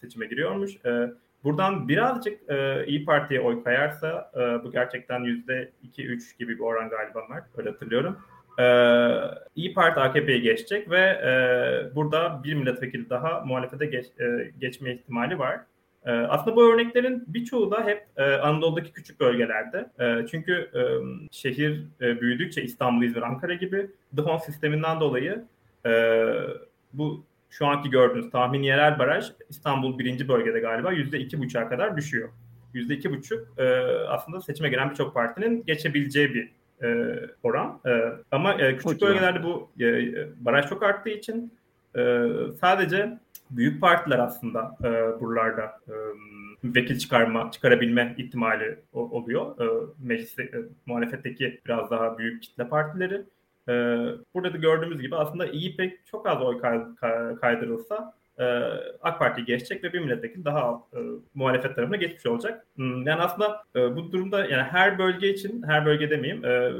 seçime giriyormuş. E, buradan birazcık e, İyi Parti'ye oy kayarsa e, bu gerçekten yüzde iki-üç gibi bir oran galiba var. Öyle hatırlıyorum. Ee, İyi Parti AKP'ye geçecek ve e, burada bir milletvekili daha muhalefete geç, e, geçme ihtimali var. Ee, aslında bu örneklerin birçoğu da hep e, Anadolu'daki küçük bölgelerde. E, çünkü e, şehir büyüdükçe İstanbul, İzmir, Ankara gibi DHON sisteminden dolayı bu şu anki gördüğünüz tahmin yerel baraj İstanbul birinci bölgede galiba yüzde iki buçuğa kadar düşüyor. Yüzde iki buçuk aslında seçime giren birçok partinin geçebileceği bir oran. ama küçük bölgelerde bu baraj çok arttığı için sadece büyük partiler aslında e, buralarda e, vekil çıkarma çıkarabilme ihtimali o, oluyor. E, mecliste e, muhalefetteki biraz daha büyük kitle partileri. E, burada da gördüğümüz gibi aslında iyi pek çok az oy kay, kaydırılsa e, AK Parti geçecek ve bir milletvekili daha e, muhalefet tarafına geçmiş olacak. Hmm, yani aslında e, bu durumda yani her bölge için, her bölge demeyeyim, e,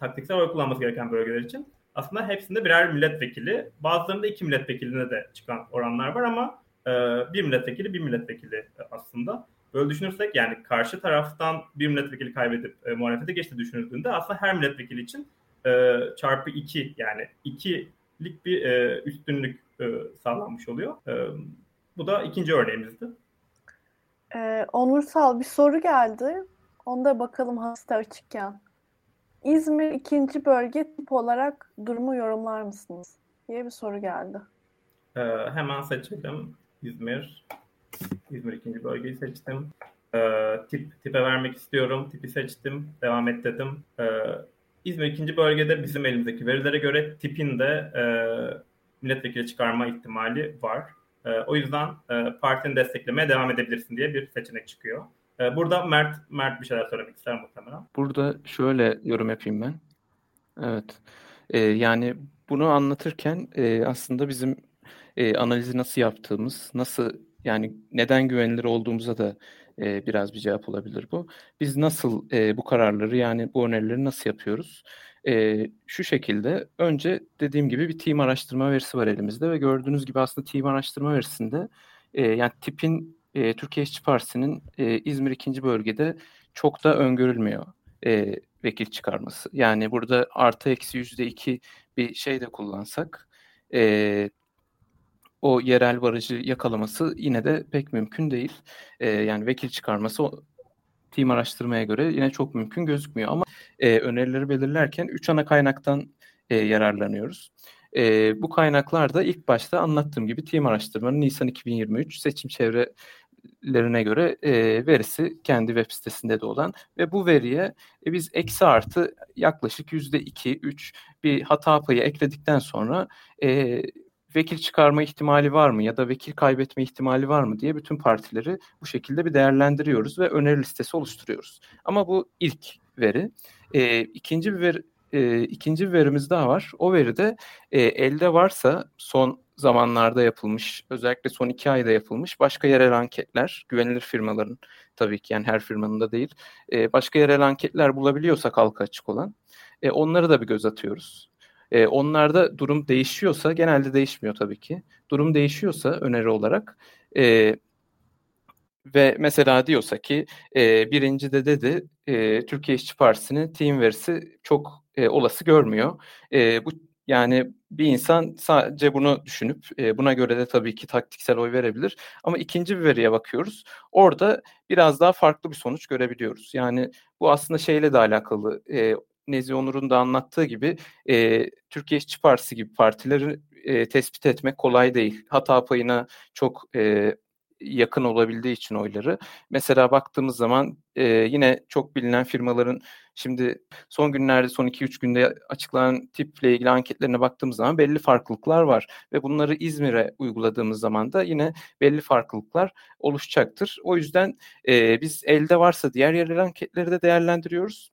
taktiksel oy kullanması gereken bölgeler için aslında hepsinde birer milletvekili. Bazılarında iki milletvekiline de çıkan oranlar var ama e, bir milletvekili bir milletvekili aslında. Böyle düşünürsek yani karşı taraftan bir milletvekili kaybedip e, muhalefete geçti düşünüldüğünde aslında her milletvekili için e, çarpı iki yani ikilik bir e, üstünlük e, sağlanmış oluyor. E, bu da ikinci örneğimizdi. Ee, Onursal bir soru geldi. Onda bakalım hasta açıkken. İzmir ikinci bölge tip olarak durumu yorumlar mısınız? diye bir soru geldi. Ee, hemen seçelim. İzmir İzmir ikinci bölgeyi seçtim. Ee, tip tipe vermek istiyorum. Tipi seçtim. Devam et dedim. Ee, İzmir ikinci bölgede bizim elimizdeki verilere göre tipin de e, milletvekili çıkarma ihtimali var. E, o yüzden e, partini desteklemeye devam edebilirsin diye bir seçenek çıkıyor. E, burada Mert Mert bir şeyler söylemek ister muhtemelen. Burada şöyle yorum yapayım ben. Evet. E, yani bunu anlatırken e, aslında bizim e, analizi nasıl yaptığımız, nasıl yani neden güvenilir olduğumuza da e, biraz bir cevap olabilir bu. Biz nasıl e, bu kararları yani bu önerileri nasıl yapıyoruz? E, şu şekilde önce dediğim gibi bir team araştırma verisi var elimizde ve gördüğünüz gibi aslında team araştırma verisinde e, yani tipin e, Türkiye İşçi Partisi'nin e, İzmir ikinci bölgede çok da öngörülmüyor e, vekil çıkarması. Yani burada artı eksi yüzde iki bir şey de kullansak e, o yerel barajı yakalaması yine de pek mümkün değil. E, yani vekil çıkarması o team araştırmaya göre yine çok mümkün gözükmüyor. Ama e, önerileri belirlerken üç ana kaynaktan e, yararlanıyoruz. E, bu kaynaklar da ilk başta anlattığım gibi team araştırmanın Nisan 2023 seçim çevrelerine göre e, verisi kendi web sitesinde de olan ve bu veriye e, biz eksi artı yaklaşık yüzde iki, üç bir hata payı ekledikten sonra e, vekil çıkarma ihtimali var mı ya da vekil kaybetme ihtimali var mı diye bütün partileri bu şekilde bir değerlendiriyoruz ve öneri listesi oluşturuyoruz. Ama bu ilk veri. E, ikinci bir veri, e, ikinci bir verimiz daha var. O veride e, elde varsa son zamanlarda yapılmış, özellikle son iki ayda yapılmış başka yerel anketler, güvenilir firmaların tabii ki yani her firmanın da değil, e, başka yerel anketler bulabiliyorsak halka açık olan, e, onları da bir göz atıyoruz. E, onlarda durum değişiyorsa, genelde değişmiyor tabii ki. Durum değişiyorsa öneri olarak e, ve mesela diyorsa ki e, birinci de dedi e, Türkiye İşçi Partisi'nin team verisi çok e, olası görmüyor. E, bu yani bir insan sadece bunu düşünüp e, buna göre de tabii ki taktiksel oy verebilir. Ama ikinci bir veriye bakıyoruz. Orada biraz daha farklı bir sonuç görebiliyoruz. Yani bu aslında şeyle de alakalı. E, Nezi Onur'un da anlattığı gibi e, Türkiye İşçi Partisi gibi partileri e, tespit etmek kolay değil. Hata payına çok e, yakın olabildiği için oyları. Mesela baktığımız zaman e, yine çok bilinen firmaların şimdi son günlerde son 2-3 günde açıklanan tiple ilgili anketlerine baktığımız zaman belli farklılıklar var. Ve bunları İzmir'e uyguladığımız zaman da yine belli farklılıklar oluşacaktır. O yüzden e, biz elde varsa diğer yerel anketleri de değerlendiriyoruz.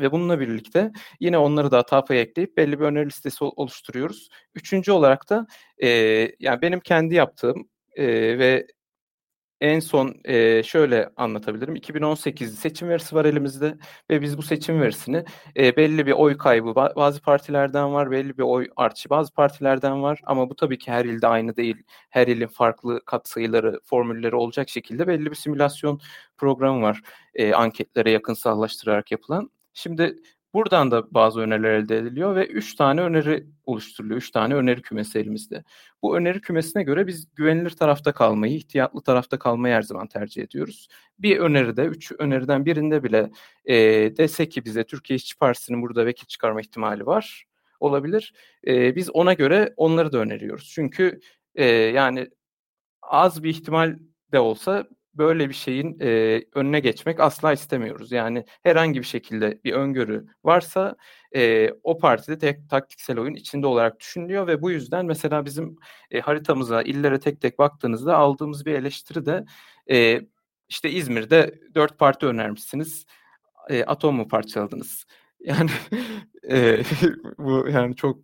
Ve bununla birlikte yine onları da hata payı ekleyip belli bir öneri listesi oluşturuyoruz. Üçüncü olarak da e, yani benim kendi yaptığım e, ve en son e, şöyle anlatabilirim. 2018 seçim verisi var elimizde ve biz bu seçim verisini e, belli bir oy kaybı bazı partilerden var, belli bir oy artışı bazı partilerden var ama bu tabii ki her ilde aynı değil. Her ilin farklı katsayıları, formülleri olacak şekilde belli bir simülasyon programı var. E, anketlere yakınsallaştırarak yapılan. Şimdi buradan da bazı öneriler elde ediliyor ve 3 tane öneri oluşturuluyor. 3 tane öneri kümesi elimizde. Bu öneri kümesine göre biz güvenilir tarafta kalmayı, ihtiyatlı tarafta kalmayı her zaman tercih ediyoruz. Bir öneride, 3 öneriden birinde bile e, dese ki bize Türkiye İşçi Partisi'nin burada vekil çıkarma ihtimali var, olabilir. E, biz ona göre onları da öneriyoruz. Çünkü e, yani az bir ihtimal de olsa böyle bir şeyin e, önüne geçmek asla istemiyoruz. Yani herhangi bir şekilde bir öngörü varsa e, o partide tek taktiksel oyun içinde olarak düşünülüyor ve bu yüzden mesela bizim e, haritamıza, illere tek tek baktığınızda aldığımız bir eleştiri de e, işte İzmir'de dört parti önermişsiniz. E, atom mu parçaladınız? (laughs) Yani e, (laughs) bu yani çok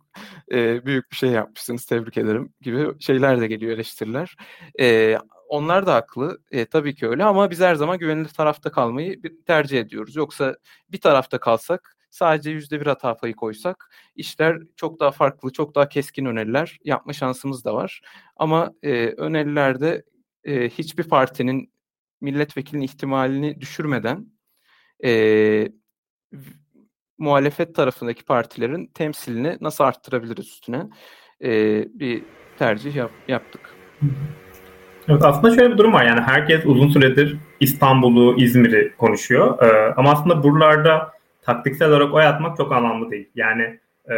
e, büyük bir şey yapmışsınız tebrik ederim gibi şeyler de geliyor eleştiriler. E, onlar da haklı. E, tabii ki öyle ama biz her zaman güvenilir tarafta kalmayı tercih ediyoruz. Yoksa bir tarafta kalsak sadece yüzde bir hata payı koysak işler çok daha farklı, çok daha keskin öneriler yapma şansımız da var. Ama e, önerilerde e, hiçbir partinin milletvekilinin ihtimalini düşürmeden e, muhalefet tarafındaki partilerin temsilini nasıl arttırabiliriz üstüne e, bir tercih yap, yaptık. Evet aslında şöyle bir durum var yani herkes uzun süredir İstanbul'u, İzmir'i konuşuyor ee, ama aslında buralarda taktiksel olarak oy atmak çok anlamlı değil. Yani e,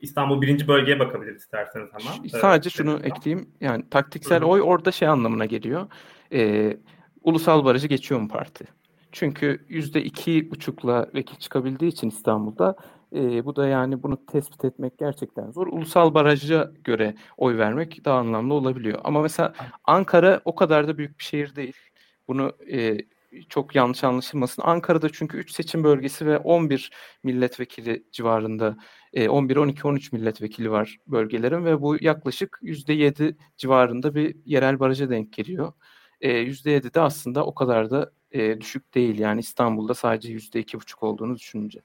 İstanbul birinci bölgeye bakabiliriz isterseniz hemen. Sadece ee, şunu ekleyeyim. Yani taktiksel Hı-hı. oy orada şey anlamına geliyor. Ee, ulusal barajı geçiyor mu parti? Çünkü yüzde iki buçukla vekil çıkabildiği için İstanbul'da e, bu da yani bunu tespit etmek gerçekten zor. Ulusal baraja göre oy vermek daha anlamlı olabiliyor. Ama mesela Ankara o kadar da büyük bir şehir değil. Bunu e, çok yanlış anlaşılmasın. Ankara'da çünkü 3 seçim bölgesi ve 11 milletvekili civarında 11, 12, 13 milletvekili var bölgelerin ve bu yaklaşık %7 civarında bir yerel baraja denk geliyor. %7 de aslında o kadar da düşük değil. Yani İstanbul'da sadece %2,5 olduğunu düşününce.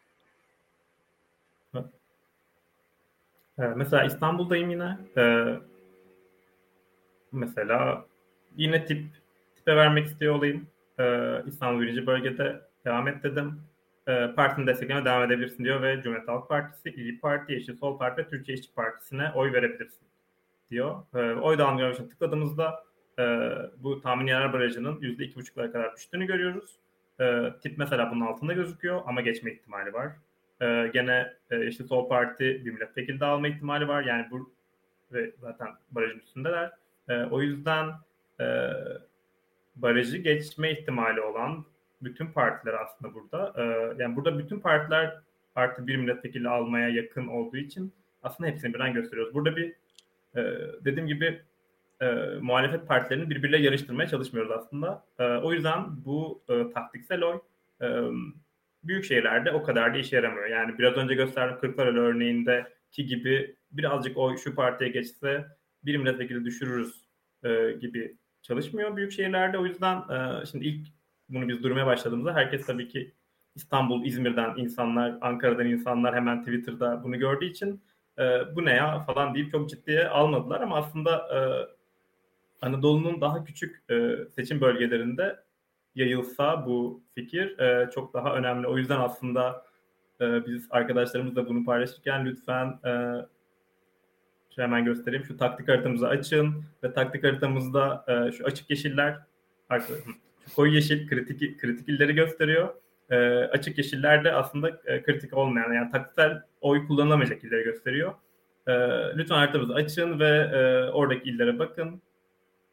Mesela İstanbul'dayım yine. mesela yine tip tipe vermek istiyor olayım e, İstanbul birinci bölgede devam et dedim. E, partinin destekleme devam edebilirsin diyor ve Cumhuriyet Halk Partisi, İyi Parti, Yeşil Sol Parti ve Türkiye İşçi Partisi'ne oy verebilirsin diyor. E, oy dağılımı için tıkladığımızda e, bu tahmin yerel barajının %2,5'lara kadar düştüğünü görüyoruz. E, tip mesela bunun altında gözüküyor ama geçme ihtimali var. E, gene e, Yeşil Sol Parti bir milletvekili dağılma ihtimali var. Yani bu ve zaten barajın üstündeler. E, o yüzden e, barajı geçme ihtimali olan bütün partiler aslında burada. E, yani burada bütün partiler artı bir milletvekili almaya yakın olduğu için aslında hepsini birden gösteriyoruz. Burada bir e, dediğim gibi e, muhalefet partilerini birbirle yarıştırmaya çalışmıyoruz aslında. E, o yüzden bu e, taktiksel oy e, büyük şehirlerde o kadar da işe yaramıyor. Yani biraz önce gösterdiğim Kırklareli örneğindeki gibi birazcık oy şu partiye geçse bir milletvekili düşürürüz e, gibi çalışmıyor büyük şehirlerde. O yüzden e, şimdi ilk bunu biz durmaya başladığımızda herkes tabii ki İstanbul, İzmir'den insanlar, Ankara'dan insanlar hemen Twitter'da bunu gördüğü için e, bu ne ya falan deyip çok ciddiye almadılar ama aslında e, Anadolu'nun daha küçük e, seçim bölgelerinde yayılsa bu fikir e, çok daha önemli. O yüzden aslında e, biz arkadaşlarımızla bunu paylaşırken lütfen e, şu hemen göstereyim. Şu taktik haritamızı açın ve taktik haritamızda e, şu açık yeşiller şu koyu yeşil kritik kritik illeri gösteriyor. E, açık yeşiller de aslında e, kritik olmayan yani taktiksel oy kullanılamayacak illeri gösteriyor. E, lütfen haritamızı açın ve e, oradaki illere bakın.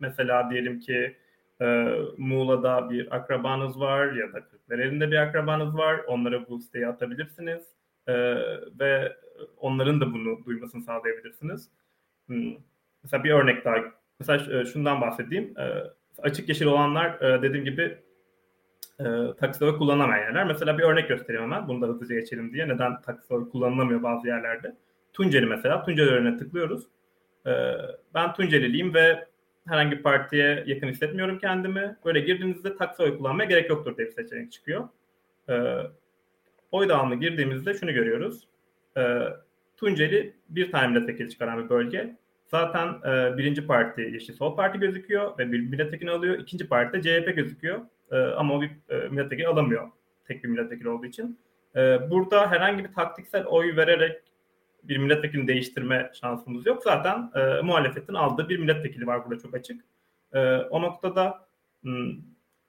Mesela diyelim ki e, Muğla'da bir akrabanız var ya da Kırklareli'nde bir akrabanız var. Onlara bu siteyi atabilirsiniz. E, ve onların da bunu duymasını sağlayabilirsiniz. Hmm. Mesela bir örnek daha. Mesela e, şundan bahsedeyim. E, açık yeşil olanlar e, dediğim gibi e, taksileri kullanamayan yerler. Mesela bir örnek göstereyim hemen. Bunu da hızlıca geçelim diye. Neden taksileri kullanılamıyor bazı yerlerde. Tunceli mesela. Tunceli örneğine tıklıyoruz. ben Tunceliliyim ve herhangi bir partiye yakın hissetmiyorum kendimi. Böyle girdiğinizde taksi oy kullanmaya gerek yoktur diye bir seçenek çıkıyor. oy dağılımına girdiğimizde şunu görüyoruz e, Tunceli bir tane milletvekili çıkaran bir bölge. Zaten e, birinci parti Yeşil Sol Parti gözüküyor ve bir milletvekili alıyor. İkinci parti de CHP gözüküyor. E, ama o bir e, milletvekili alamıyor. Tek bir milletvekili olduğu için. E, burada herhangi bir taktiksel oy vererek bir milletvekilini değiştirme şansımız yok. Zaten e, muhalefetin aldığı bir milletvekili var burada çok açık. E, o noktada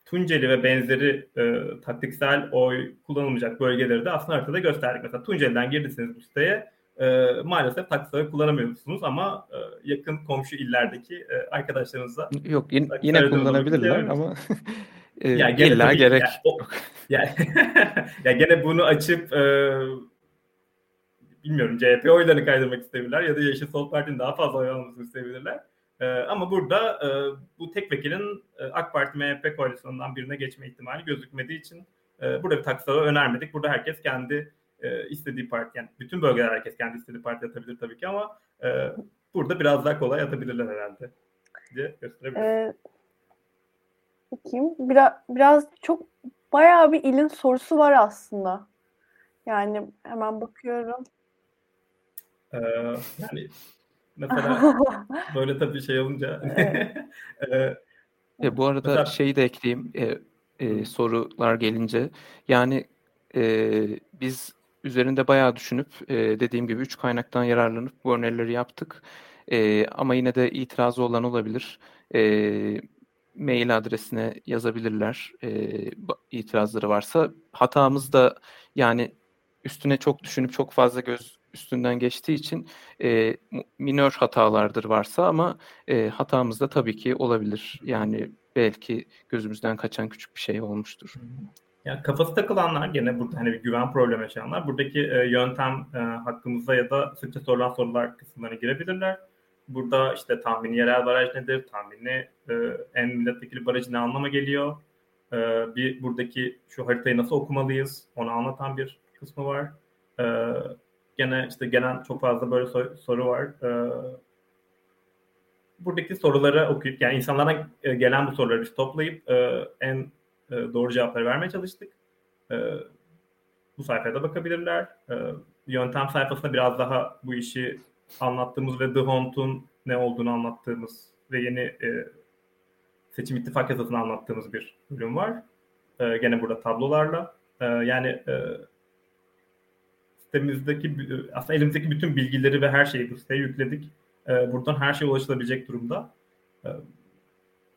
Tunceli ve benzeri e, taktiksel oy kullanılmayacak bölgeleri de aslında haritada gösterdik. Mesela Tunceli'den girdiyseniz bu siteye e, maalesef oy kullanamıyorsunuz ama e, yakın komşu illerdeki e, arkadaşlarınızla yok yine, yine kullanabilirler ama (laughs) e, ya gene illa tabii, gerek yani, o, yani, (laughs) ya gene bunu açıp e, bilmiyorum CHP oylarını kaydırmak isteyebilirler ya da Yeşil Sol Parti'nin daha fazla oy almasını isteyebilirler. E, ama burada e, bu tek vekilin e, AK Parti MHP koalisyonundan birine geçme ihtimali gözükmediği için e, burada bir taksitava önermedik. Burada herkes kendi e, istediği parti, yani bütün bölgeler herkes kendi istediği parti atabilir tabii ki ama e, burada biraz daha kolay atabilirler herhalde diye gösterebiliriz. Ee, bakayım. Biraz, biraz çok bayağı bir ilin sorusu var aslında. Yani hemen bakıyorum. Ee, yani Mesela (laughs) böyle tabii şey olunca. (laughs) e, e, bu arada mesela... şeyi de ekleyeyim. E, e, sorular gelince. Yani e, biz üzerinde bayağı düşünüp e, dediğim gibi üç kaynaktan yararlanıp bu önerileri yaptık. E, ama yine de itirazı olan olabilir. E, mail adresine yazabilirler e, itirazları varsa. Hatamız da yani üstüne çok düşünüp çok fazla göz üstünden geçtiği için e, minör hatalardır varsa ama e, hatamız da tabii ki olabilir. Yani belki gözümüzden kaçan küçük bir şey olmuştur. Yani kafası takılanlar gene burada hani bir güven problemi yaşayanlar buradaki e, yöntem e, hakkımızda ya da sıkça sorulan sorular kısımlarına girebilirler. Burada işte tahmini yerel baraj nedir? Tahmini e, en milletvekili barajı ne anlama geliyor? E, bir buradaki şu haritayı nasıl okumalıyız? Onu anlatan bir kısmı var. E, gene işte gelen çok fazla böyle sor, soru var. E, buradaki soruları okuyup yani insanlardan e, gelen bu soruları toplayıp e, en e, doğru cevapları vermeye çalıştık. Bu sayfaya da bakabilirler. Yöntem sayfasında biraz daha bu işi anlattığımız ve The Haunt'un ne olduğunu anlattığımız ve yeni seçim ittifak yasasını anlattığımız bir bölüm var. E, gene burada tablolarla. E, yani sitemizdeki aslında elimizdeki bütün bilgileri ve her şeyi bu siteye yükledik. E, buradan her şey ulaşılabilecek durumda. E,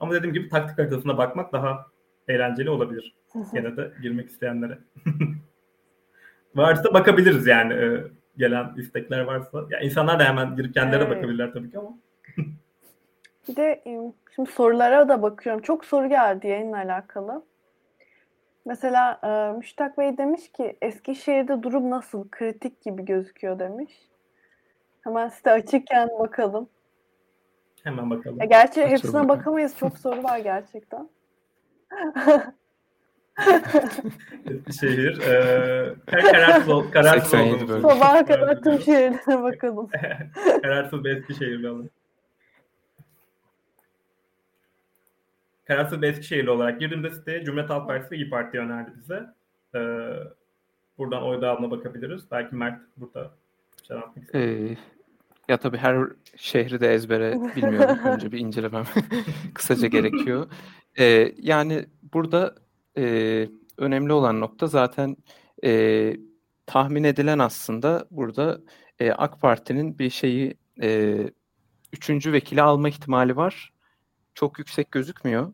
ama dediğim gibi taktik haritasına bakmak daha eğlenceli olabilir. Gene de girmek isteyenlere. (laughs) Varsa bakabiliriz yani. E, gelen istekler varsa. Ya insanlar da hemen girip kendilerine evet. bakabilirler tabii ki ama. bir de şimdi sorulara da bakıyorum. Çok soru geldi yayınla alakalı. Mesela e, Müştak Bey demiş ki Eskişehir'de durum nasıl? Kritik gibi gözüküyor demiş. Hemen site açıkken bakalım. Hemen bakalım. Ya gerçi Açalım hepsine bakalım. bakamayız. Çok (laughs) soru var gerçekten. Eskişehir. E, kararsız, kararsız olduğumuz. Sabaha kadar tüm şehirlere bakalım. (laughs) kararsız bir Eskişehirli alın. Kararsız bir Eskişehirli olarak girdiğimde siteye Cumhuriyet Halk Partisi ve İYİ Parti önerdi bize. Ee, buradan oy dağılımına bakabiliriz. Belki Mert burada şey anlatmak ister. Ee, ya tabii her şehri de ezbere bilmiyorum. (laughs) Önce bir incelemem (laughs) kısaca gerekiyor. Ee, yani burada e, önemli olan nokta zaten e, tahmin edilen aslında burada e, AK Parti'nin bir şeyi e, üçüncü vekili alma ihtimali var. Çok yüksek gözükmüyor.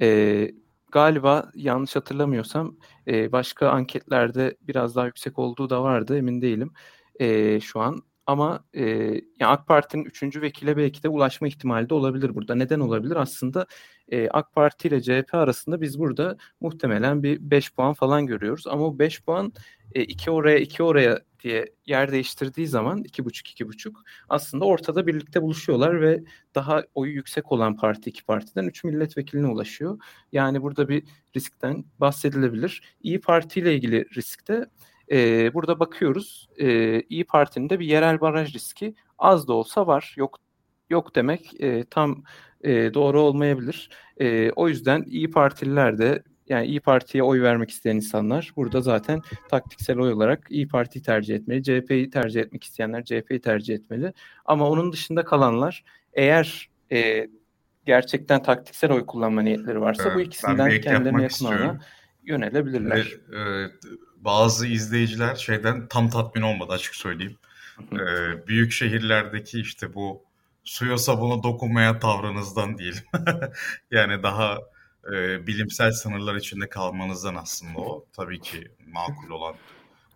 E, galiba yanlış hatırlamıyorsam e, başka anketlerde biraz daha yüksek olduğu da vardı emin değilim e, şu an. Ama e, yani AK Parti'nin üçüncü vekile belki de ulaşma ihtimali de olabilir burada. Neden olabilir? Aslında e, AK Parti ile CHP arasında biz burada muhtemelen bir 5 puan falan görüyoruz. Ama o 5 puan e, iki oraya iki oraya diye yer değiştirdiği zaman iki buçuk iki buçuk aslında ortada birlikte buluşuyorlar ve daha oyu yüksek olan parti iki partiden üç milletvekiline ulaşıyor. Yani burada bir riskten bahsedilebilir. İyi Parti ile ilgili riskte e, burada bakıyoruz e, İyi Parti'nin de bir yerel baraj riski az da olsa var. Yok yok demek e, tam e, doğru olmayabilir. E, o yüzden İyi Partililer de yani İyi Parti'ye oy vermek isteyen insanlar burada zaten taktiksel oy olarak İyi Parti'yi tercih etmeli. CHP'yi tercih etmek isteyenler CHP'yi tercih etmeli. Ama onun dışında kalanlar eğer e, gerçekten taktiksel oy kullanma niyetleri varsa evet, bu ikisinden kendilerine yakın olana yönelebilirler. Ve, e, bazı izleyiciler şeyden tam tatmin olmadı açık söyleyeyim. ee, büyük şehirlerdeki işte bu suya sabuna dokunmaya tavrınızdan değil. (laughs) yani daha e, bilimsel sınırlar içinde kalmanızdan aslında o. Tabii ki makul olan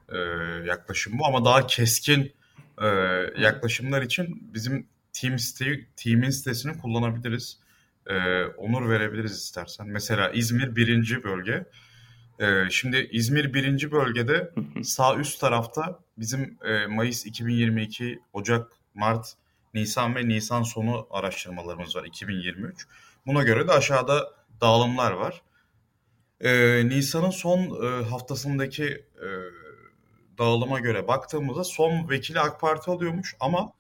e, yaklaşım bu ama daha keskin e, yaklaşımlar için bizim team site, team'in sitesini kullanabiliriz. E, onur verebiliriz istersen. Mesela İzmir birinci bölge. Ee, şimdi İzmir birinci bölgede sağ üst tarafta bizim e, Mayıs 2022, Ocak, Mart, Nisan ve Nisan sonu araştırmalarımız var 2023. Buna göre de aşağıda dağılımlar var. Ee, Nisan'ın son e, haftasındaki e, dağılıma göre baktığımızda son vekili AK Parti alıyormuş ama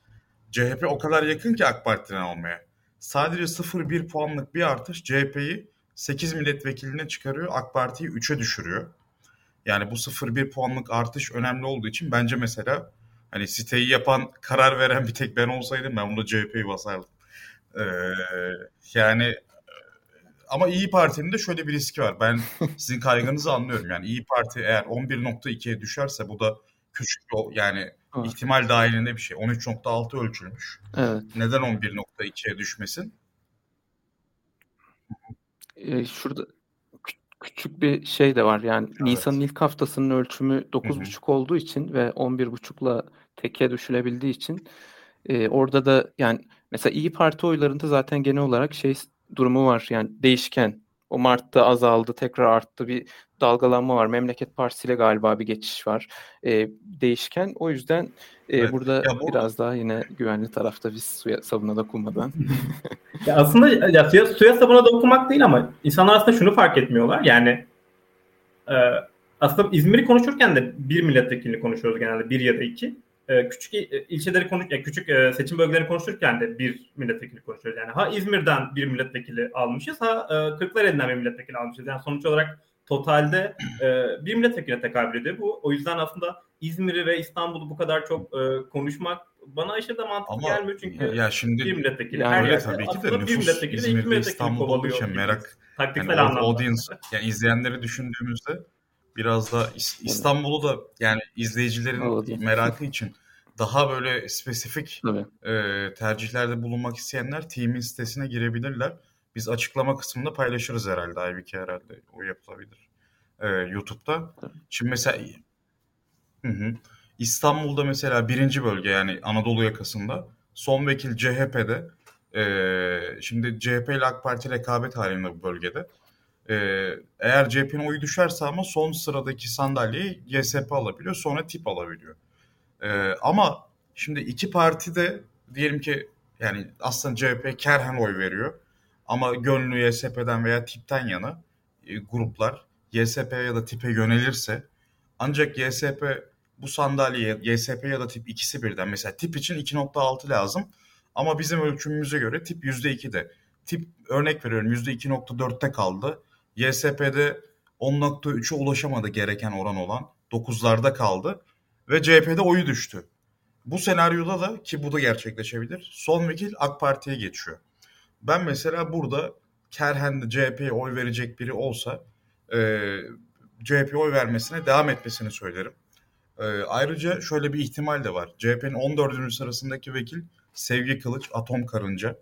CHP o kadar yakın ki AK Parti'den almaya. Sadece 0,1 puanlık bir artış CHP'yi 8 milletvekiline çıkarıyor. AK Parti'yi 3'e düşürüyor. Yani bu 0-1 puanlık artış önemli olduğu için bence mesela hani siteyi yapan, karar veren bir tek ben olsaydım ben bunu CHP'yi basardım. Ee, yani ama İyi Parti'nin de şöyle bir riski var. Ben (laughs) sizin kaygınızı anlıyorum. Yani İyi Parti eğer 11.2'ye düşerse bu da küçük yani evet. ihtimal dahilinde bir şey. 13.6 ölçülmüş. Evet. Neden 11.2'ye düşmesin? E, şurada küçük bir şey de var. Yani evet. Nisan'ın ilk haftasının ölçümü 9.5 olduğu için ve 11.5'la teke düşülebildiği için e, orada da yani mesela İyi Parti oylarında zaten genel olarak şey durumu var. Yani değişken. O Mart'ta azaldı, tekrar arttı. Bir dalgalanma var. Memleket Partisi ile galiba bir geçiş var. E, değişken. O yüzden e, evet. burada ya bu... biraz daha yine güvenli tarafta biz suya sabuna dokunmadan. (laughs) ya aslında ya suya, suya sabuna dokunmak değil ama insanlar aslında şunu fark etmiyorlar. Yani e, aslında İzmir'i konuşurken de bir milletvekilini konuşuyoruz genelde. Bir ya da iki. E, küçük ilçeleri konuş, yani küçük e, seçim bölgeleri konuşurken de bir milletvekili konuşuyoruz. Yani ha İzmir'den bir milletvekili almışız ha e, Kırklareli'nden bir milletvekili almışız. Yani sonuç olarak totalde bir milletvekiline tekabül ediyor bu. O yüzden aslında İzmir'i ve İstanbul'u bu kadar çok konuşmak bana aşırı da mantıklı Ama gelmiyor. Çünkü ya şimdi bir milletvekili yani her yerde tabii ki de nüfus bir milletvekili İzmir'de, milletvekili İstanbul'da olduğu için merak taktiksel yani audience yani izleyenleri düşündüğümüzde biraz da İstanbul'u da yani izleyicilerin merakı için daha böyle spesifik e, tercihlerde bulunmak isteyenler team'in sitesine girebilirler. Biz açıklama kısmında paylaşırız herhalde. Aybike herhalde o yapılabilir. E, YouTube'da. Şimdi mesela hı hı. İstanbul'da mesela birinci bölge yani Anadolu yakasında son vekil CHP'de e, şimdi CHP ile AK Parti rekabet halinde bu bölgede. E, eğer CHP'nin oyu düşerse ama son sıradaki sandalyeyi YSP alabiliyor sonra tip alabiliyor. E, ama şimdi iki parti de diyelim ki yani aslında CHP kerhen oy veriyor. Ama gönlü YSP'den veya tipten yana e, gruplar YSP ya da tipe yönelirse ancak YSP bu sandalyeye YSP ya da tip ikisi birden mesela tip için 2.6 lazım ama bizim ölçümümüze göre tip %2'de. Tip örnek veriyorum %2.4'te kaldı. YSP'de 10.3'e ulaşamadı gereken oran olan. 9'larda kaldı ve CHP'de oyu düştü. Bu senaryoda da ki bu da gerçekleşebilir. Son vekil AK Parti'ye geçiyor. Ben mesela burada Kerhen'de CHP'ye oy verecek biri olsa e, CHP'ye oy vermesine devam etmesini söylerim. E, ayrıca şöyle bir ihtimal de var. CHP'nin 14. sırasındaki vekil Sevgi Kılıç Atom Karınca.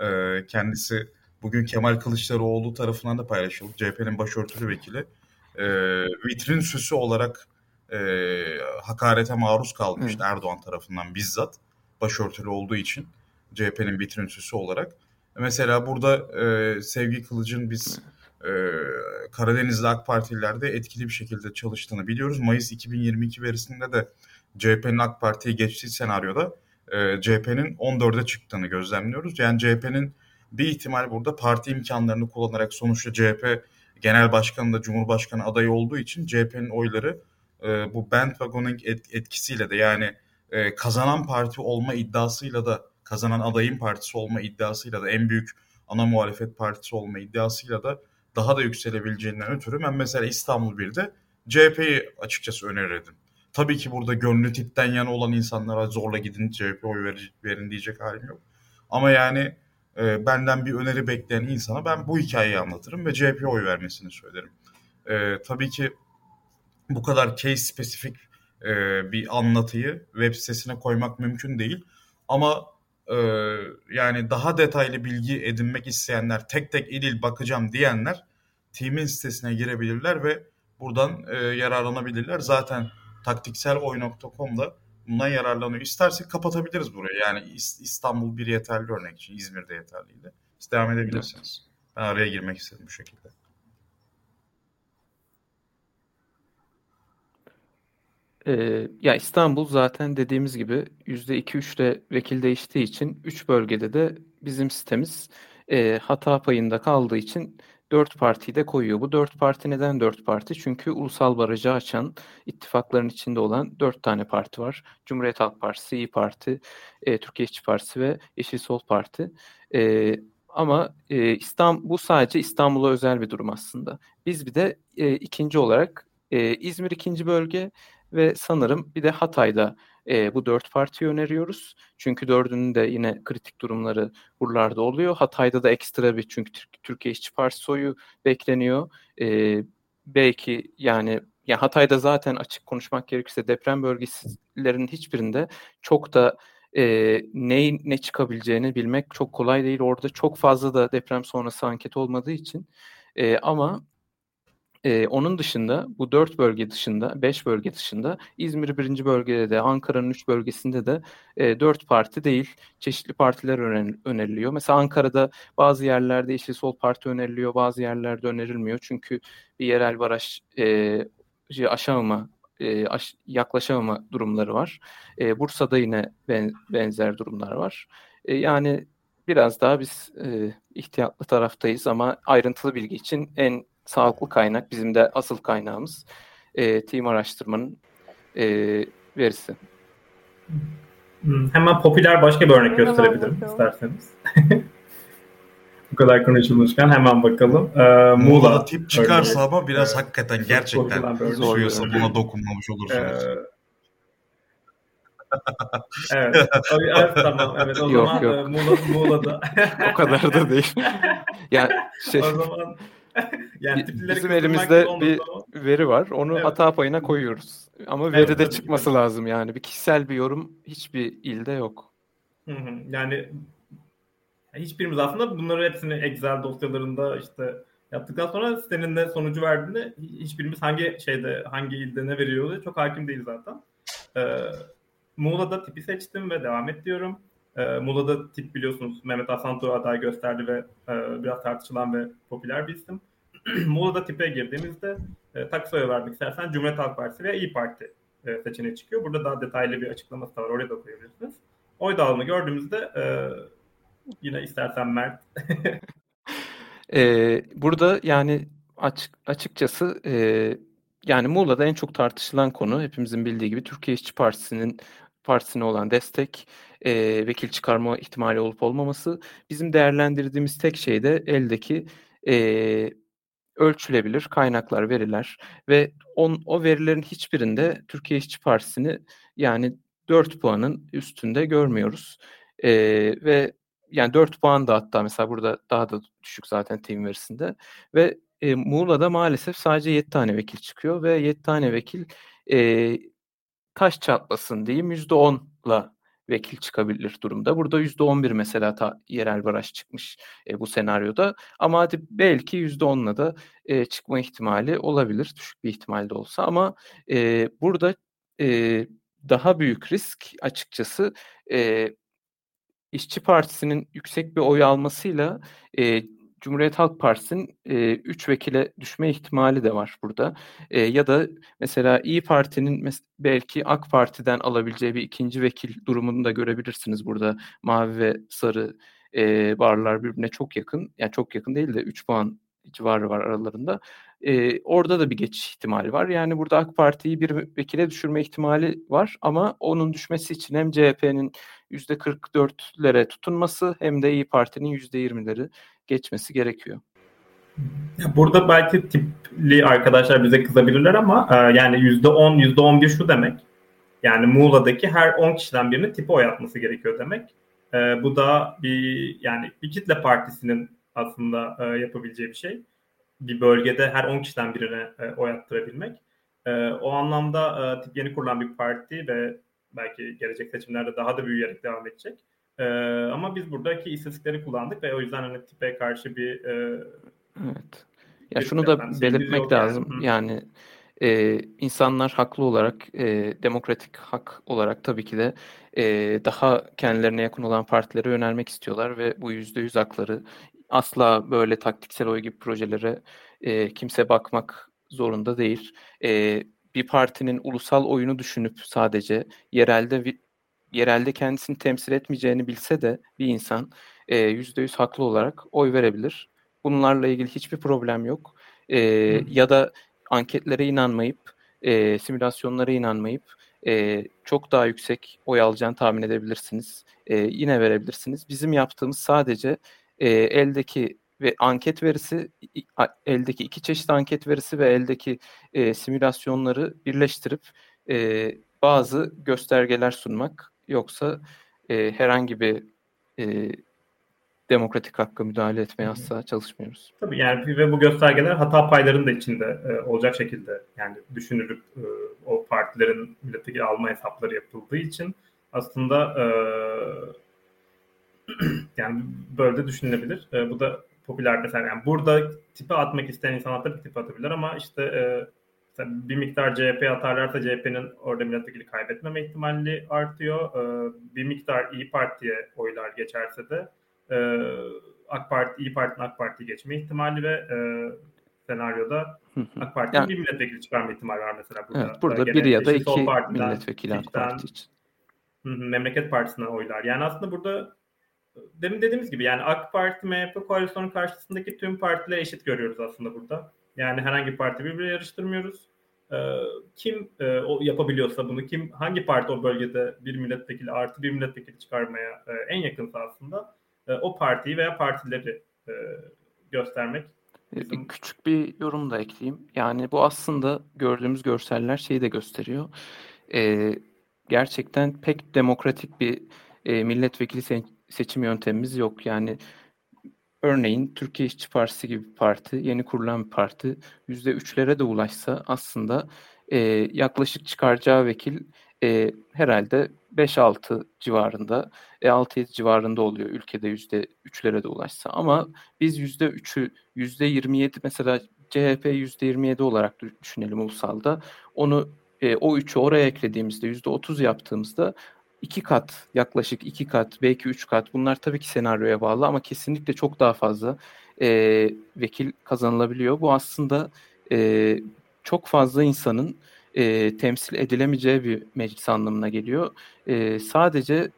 E, kendisi bugün Kemal Kılıçdaroğlu tarafından da paylaşıldı. CHP'nin başörtülü vekili. E, vitrin süsü olarak e, hakarete maruz kalmıştı Hı. Erdoğan tarafından bizzat. Başörtülü olduğu için CHP'nin vitrin süsü olarak. Mesela burada e, Sevgi Kılıç'ın biz e, Karadeniz'de AK Partililerde etkili bir şekilde çalıştığını biliyoruz. Mayıs 2022 verisinde de CHP'nin AK Parti'ye geçtiği senaryoda e, CHP'nin 14'e çıktığını gözlemliyoruz. Yani CHP'nin bir ihtimal burada parti imkanlarını kullanarak sonuçta CHP genel başkanı da Cumhurbaşkanı adayı olduğu için CHP'nin oyları e, bu bandwagoning et, etkisiyle de yani e, kazanan parti olma iddiasıyla da kazanan adayın partisi olma iddiasıyla da en büyük ana muhalefet partisi olma iddiasıyla da daha da yükselebileceğinden ötürü ben mesela İstanbul 1'de CHP'yi açıkçası önerirdim. Tabii ki burada gönlü tipten yana olan insanlara zorla gidin CHP oy ver, verin diyecek halim yok. Ama yani e, benden bir öneri bekleyen insana ben bu hikayeyi anlatırım ve CHP oy vermesini söylerim. E, tabii ki bu kadar case spesifik e, bir anlatıyı web sitesine koymak mümkün değil. Ama yani daha detaylı bilgi edinmek isteyenler, tek tek il il bakacağım diyenler team'in sitesine girebilirler ve buradan e, yararlanabilirler. Zaten taktikseloy.com'da bundan yararlanıyor. İstersek kapatabiliriz burayı. Yani İstanbul bir yeterli örnek için, İzmir'de yeterliydi. Siz devam edebilirsiniz. Ben araya girmek istedim bu şekilde. Ee, ya İstanbul zaten dediğimiz gibi %2-3'te vekil değiştiği için 3 bölgede de bizim sitemiz e, hata payında kaldığı için 4 partiyi de koyuyor. Bu 4 parti neden 4 parti? Çünkü ulusal barajı açan ittifakların içinde olan 4 tane parti var. Cumhuriyet Halk Partisi, İyi Parti, e, Türkiye İşçi Partisi ve Yeşil Sol Parti. E, ama e, İstanbul bu sadece İstanbul'a özel bir durum aslında. Biz bir de e, ikinci olarak e, İzmir ikinci bölge, ve sanırım bir de Hatay'da e, bu dört parti öneriyoruz. Çünkü dördünün de yine kritik durumları buralarda oluyor. Hatay'da da ekstra bir çünkü Türkiye İşçi Partisi oyu bekleniyor. E, belki yani ya Hatay'da zaten açık konuşmak gerekirse deprem bölgelerinin hiçbirinde çok da e, ne ne çıkabileceğini bilmek çok kolay değil. Orada çok fazla da deprem sonrası anket olmadığı için e, ama Ee, onun dışında bu dört bölge dışında, beş bölge dışında İzmir birinci bölgede de Ankara'nın üç bölgesinde de e, dört parti değil çeşitli partiler öneriliyor. Mesela Ankara'da bazı yerlerde Yeşil Sol Parti öneriliyor, bazı yerlerde önerilmiyor. Çünkü bir yerel baraj e, aşamama e, aş, yaklaşamama durumları var. E, Bursa'da yine ben, benzer durumlar var. E, yani biraz daha biz e, ihtiyatlı taraftayız ama ayrıntılı bilgi için en sağlıklı kaynak bizim de asıl kaynağımız e, team araştırmanın e, verisi. Hmm, hemen popüler başka bir örnek gösterebilirim isterseniz. (laughs) Bu kadar konuşulmuşken hemen bakalım. Ee, Muğla tip çıkarsa örneği. ama biraz evet. hakikaten gerçekten suya sabuna dokunmamış olursunuz. Ee, evet. (laughs) evet. Tamam. Evet. O yok, zaman yok. Muğla, Muğla'da. (laughs) o kadar da değil. yani şey... O zaman (laughs) yani bizim elimizde bir zaman... veri var. Onu evet. hata payına koyuyoruz. Ama evet, veride çıkması lazım yani. Bir kişisel bir yorum hiçbir ilde yok. Hı hı. Yani hiçbirimiz aslında bunları hepsini Excel dosyalarında işte yaptıktan sonra sitenin de sonucu verdiğinde hiçbirimiz hangi şeyde hangi ilde ne veriyor çok hakim değil zaten. Ee, Muğla'da tipi seçtim ve devam et diyorum. Ee, Muğla'da tip biliyorsunuz Mehmet Hasan Tuğ aday gösterdi ve e, biraz tartışılan ve popüler bir isim. (clears throat) Muğla'da tipe girdiğimizde e, taksoya vermek istersen Cumhuriyet Halk Partisi veya İyi Parti e, seçeneği çıkıyor. Burada daha detaylı bir açıklaması da var. Oraya da koyabilirsiniz. Oy dağılımı gördüğümüzde e, yine istersen Mert. ee, (laughs) burada yani açık, açıkçası e, yani Muğla'da en çok tartışılan konu hepimizin bildiği gibi Türkiye İşçi Partisi'nin partisine olan destek, e, vekil çıkarma ihtimali olup olmaması. Bizim değerlendirdiğimiz tek şey de eldeki e, ölçülebilir kaynaklar, veriler ve on, o verilerin hiçbirinde Türkiye İşçi Partisi'ni yani 4 puanın üstünde görmüyoruz. E, ve yani 4 puan da hatta mesela burada daha da düşük zaten team verisinde ve e, Muğla'da maalesef sadece 7 tane vekil çıkıyor ve 7 tane vekil e, taş çatlasın diyeyim %10'la vekil çıkabilir durumda. Burada %11 mesela ta, yerel baraj çıkmış e, bu senaryoda. Ama hadi belki %10'la da e, çıkma ihtimali olabilir. Düşük bir ihtimal de olsa. Ama e, burada e, daha büyük risk açıkçası e, İşçi Partisi'nin yüksek bir oy almasıyla e, Cumhuriyet Halk Partisi'nin 3 e, vekile düşme ihtimali de var burada. E, ya da mesela İyi Parti'nin mes- belki AK Parti'den alabileceği bir ikinci vekil durumunu da görebilirsiniz burada. Mavi ve sarı e, barlar birbirine çok yakın. Yani çok yakın değil de 3 puan civarı var aralarında. E, orada da bir geçiş ihtimali var. Yani burada AK Parti'yi bir vekile düşürme ihtimali var ama onun düşmesi için hem CHP'nin %44'lere tutunması hem de İyi Parti'nin %20'leri geçmesi gerekiyor. Burada belki tipli arkadaşlar bize kızabilirler ama e, yani %10, %11 şu demek. Yani Muğla'daki her 10 kişiden birinin tipi oy atması gerekiyor demek. E, bu da bir yani bir kitle partisinin aslında e, yapabileceği bir şey. Bir bölgede her 10 kişiden birine oy attırabilmek. O anlamda tip yeni kurulan bir parti ve belki gelecek seçimlerde daha da büyüyerek devam edecek. Ee, ama biz buradaki istatistikleri kullandık ve o yüzden hani tipe karşı bir e, Evet. Ya şunu da belirtmek lazım. Yani, yani e, insanlar haklı olarak e, demokratik hak olarak tabii ki de e, daha kendilerine yakın olan partilere yönelmek istiyorlar ve bu yüzde yüz hakları asla böyle taktiksel oy gibi projelere e, kimse bakmak zorunda değil. E, bir partinin ulusal oyunu düşünüp sadece yerelde yerelde kendisini temsil etmeyeceğini bilse de bir insan yüzde yüz haklı olarak oy verebilir. Bunlarla ilgili hiçbir problem yok. E, ya da anketlere inanmayıp, e, simülasyonlara inanmayıp e, çok daha yüksek oy alacağını tahmin edebilirsiniz. E, yine verebilirsiniz. Bizim yaptığımız sadece e, eldeki ve anket verisi, eldeki iki çeşit anket verisi ve eldeki e, simülasyonları birleştirip e, bazı göstergeler sunmak Yoksa e, herhangi bir e, demokratik hakkı müdahale etmeye asla çalışmıyoruz. Tabii yani ve bu göstergeler hata paylarının da içinde e, olacak şekilde yani düşünülüp e, o partilerin milletvekili alma hesapları yapıldığı için aslında e, (clears throat) yani böyle de düşünülebilir. E, bu da popüler mesela yani burada tipi atmak isteyen insanlar tabii tipi atabilir ama işte e, bir miktar CHP atarlarsa CHP'nin orada milletvekili kaybetmeme ihtimali artıyor. E, bir miktar İyi Parti'ye oylar geçerse de e, AK Parti, İyi Parti'nin AK Parti'yi geçme ihtimali ve e, senaryoda AK Parti'nin yani, bir milletvekili çıkarma ihtimali var mesela burada. Evet, burada bir ya da iki milletvekili AK Parti için. Memleket Partisi'ne oylar. Yani aslında burada demin dediğimiz gibi yani AK Parti, MHP koalisyonun karşısındaki tüm partiler eşit görüyoruz aslında burada. Yani herhangi bir parti birbirine yarıştırmıyoruz. Ee, kim e, o yapabiliyorsa bunu, kim hangi parti o bölgede bir milletvekili artı bir milletvekili çıkarmaya e, en yakınsa aslında e, o partiyi veya partileri e, göstermek. Bizim... Küçük bir yorum da ekleyeyim. Yani bu aslında gördüğümüz görseller şeyi de gösteriyor. E, gerçekten pek demokratik bir e, milletvekili se- seçim yöntemimiz yok. Yani örneğin Türkiye İşçi Partisi gibi bir parti, yeni kurulan bir parti %3'lere de ulaşsa aslında e, yaklaşık çıkaracağı vekil e, herhalde 5-6 civarında, e, 6-7 civarında oluyor ülkede %3'lere de ulaşsa. Ama biz %3'ü, %27 mesela CHP %27 olarak düşünelim ulusalda. Onu e, o üçü oraya eklediğimizde %30 yaptığımızda iki kat yaklaşık iki kat belki üç kat bunlar tabii ki senaryoya bağlı ama kesinlikle çok daha fazla e, vekil kazanılabiliyor. Bu aslında e, çok fazla insanın e, temsil edilemeyeceği bir meclis anlamına geliyor. E, sadece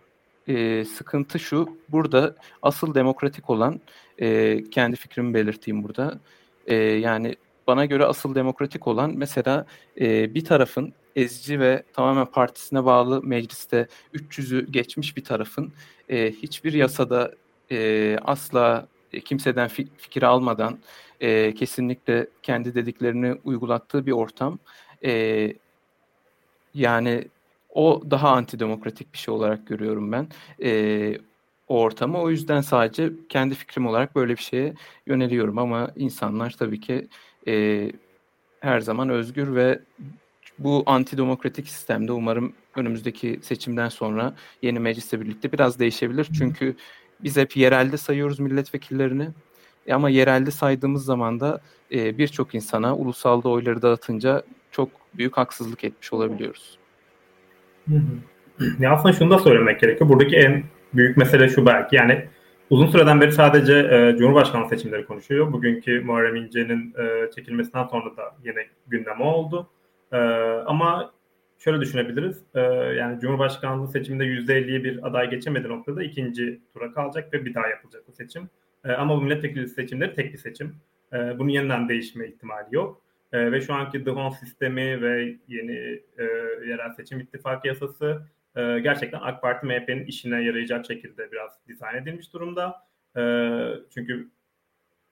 e, sıkıntı şu burada asıl demokratik olan e, kendi fikrimi belirteyim burada. E, yani bana göre asıl demokratik olan mesela e, bir tarafın ezici ve tamamen partisine bağlı mecliste 300'ü geçmiş bir tarafın e, hiçbir yasada e, asla kimseden fi- fikir almadan e, kesinlikle kendi dediklerini uygulattığı bir ortam. E, yani o daha antidemokratik bir şey olarak görüyorum ben. E, o ortamı. O yüzden sadece kendi fikrim olarak böyle bir şeye yöneliyorum ama insanlar tabii ki e, her zaman özgür ve bu antidemokratik sistemde umarım önümüzdeki seçimden sonra yeni meclisle birlikte biraz değişebilir. Çünkü biz hep yerelde sayıyoruz milletvekillerini. Ama yerelde saydığımız zaman da e, birçok insana ulusalda oyları dağıtınca çok büyük haksızlık etmiş olabiliyoruz. Ya aslında şunu da söylemek gerekiyor. Buradaki en büyük mesele şu belki. Yani uzun süreden beri sadece e, Cumhurbaşkanı seçimleri konuşuyor. Bugünkü Muharrem İnce'nin e, çekilmesinden sonra da yine gündeme oldu. E, ama şöyle düşünebiliriz. E, yani Cumhurbaşkanlığı seçiminde %50'ye bir aday geçemedi noktada ikinci tura kalacak ve bir daha yapılacak bu seçim. E, ama bu milletvekili seçimleri tek bir seçim. E, bunun yeniden değişme ihtimali yok. E, ve şu anki DHON sistemi ve yeni e, yerel seçim ittifakı yasası e, gerçekten AK Parti MHP'nin işine yarayacak şekilde biraz dizayn edilmiş durumda. E, çünkü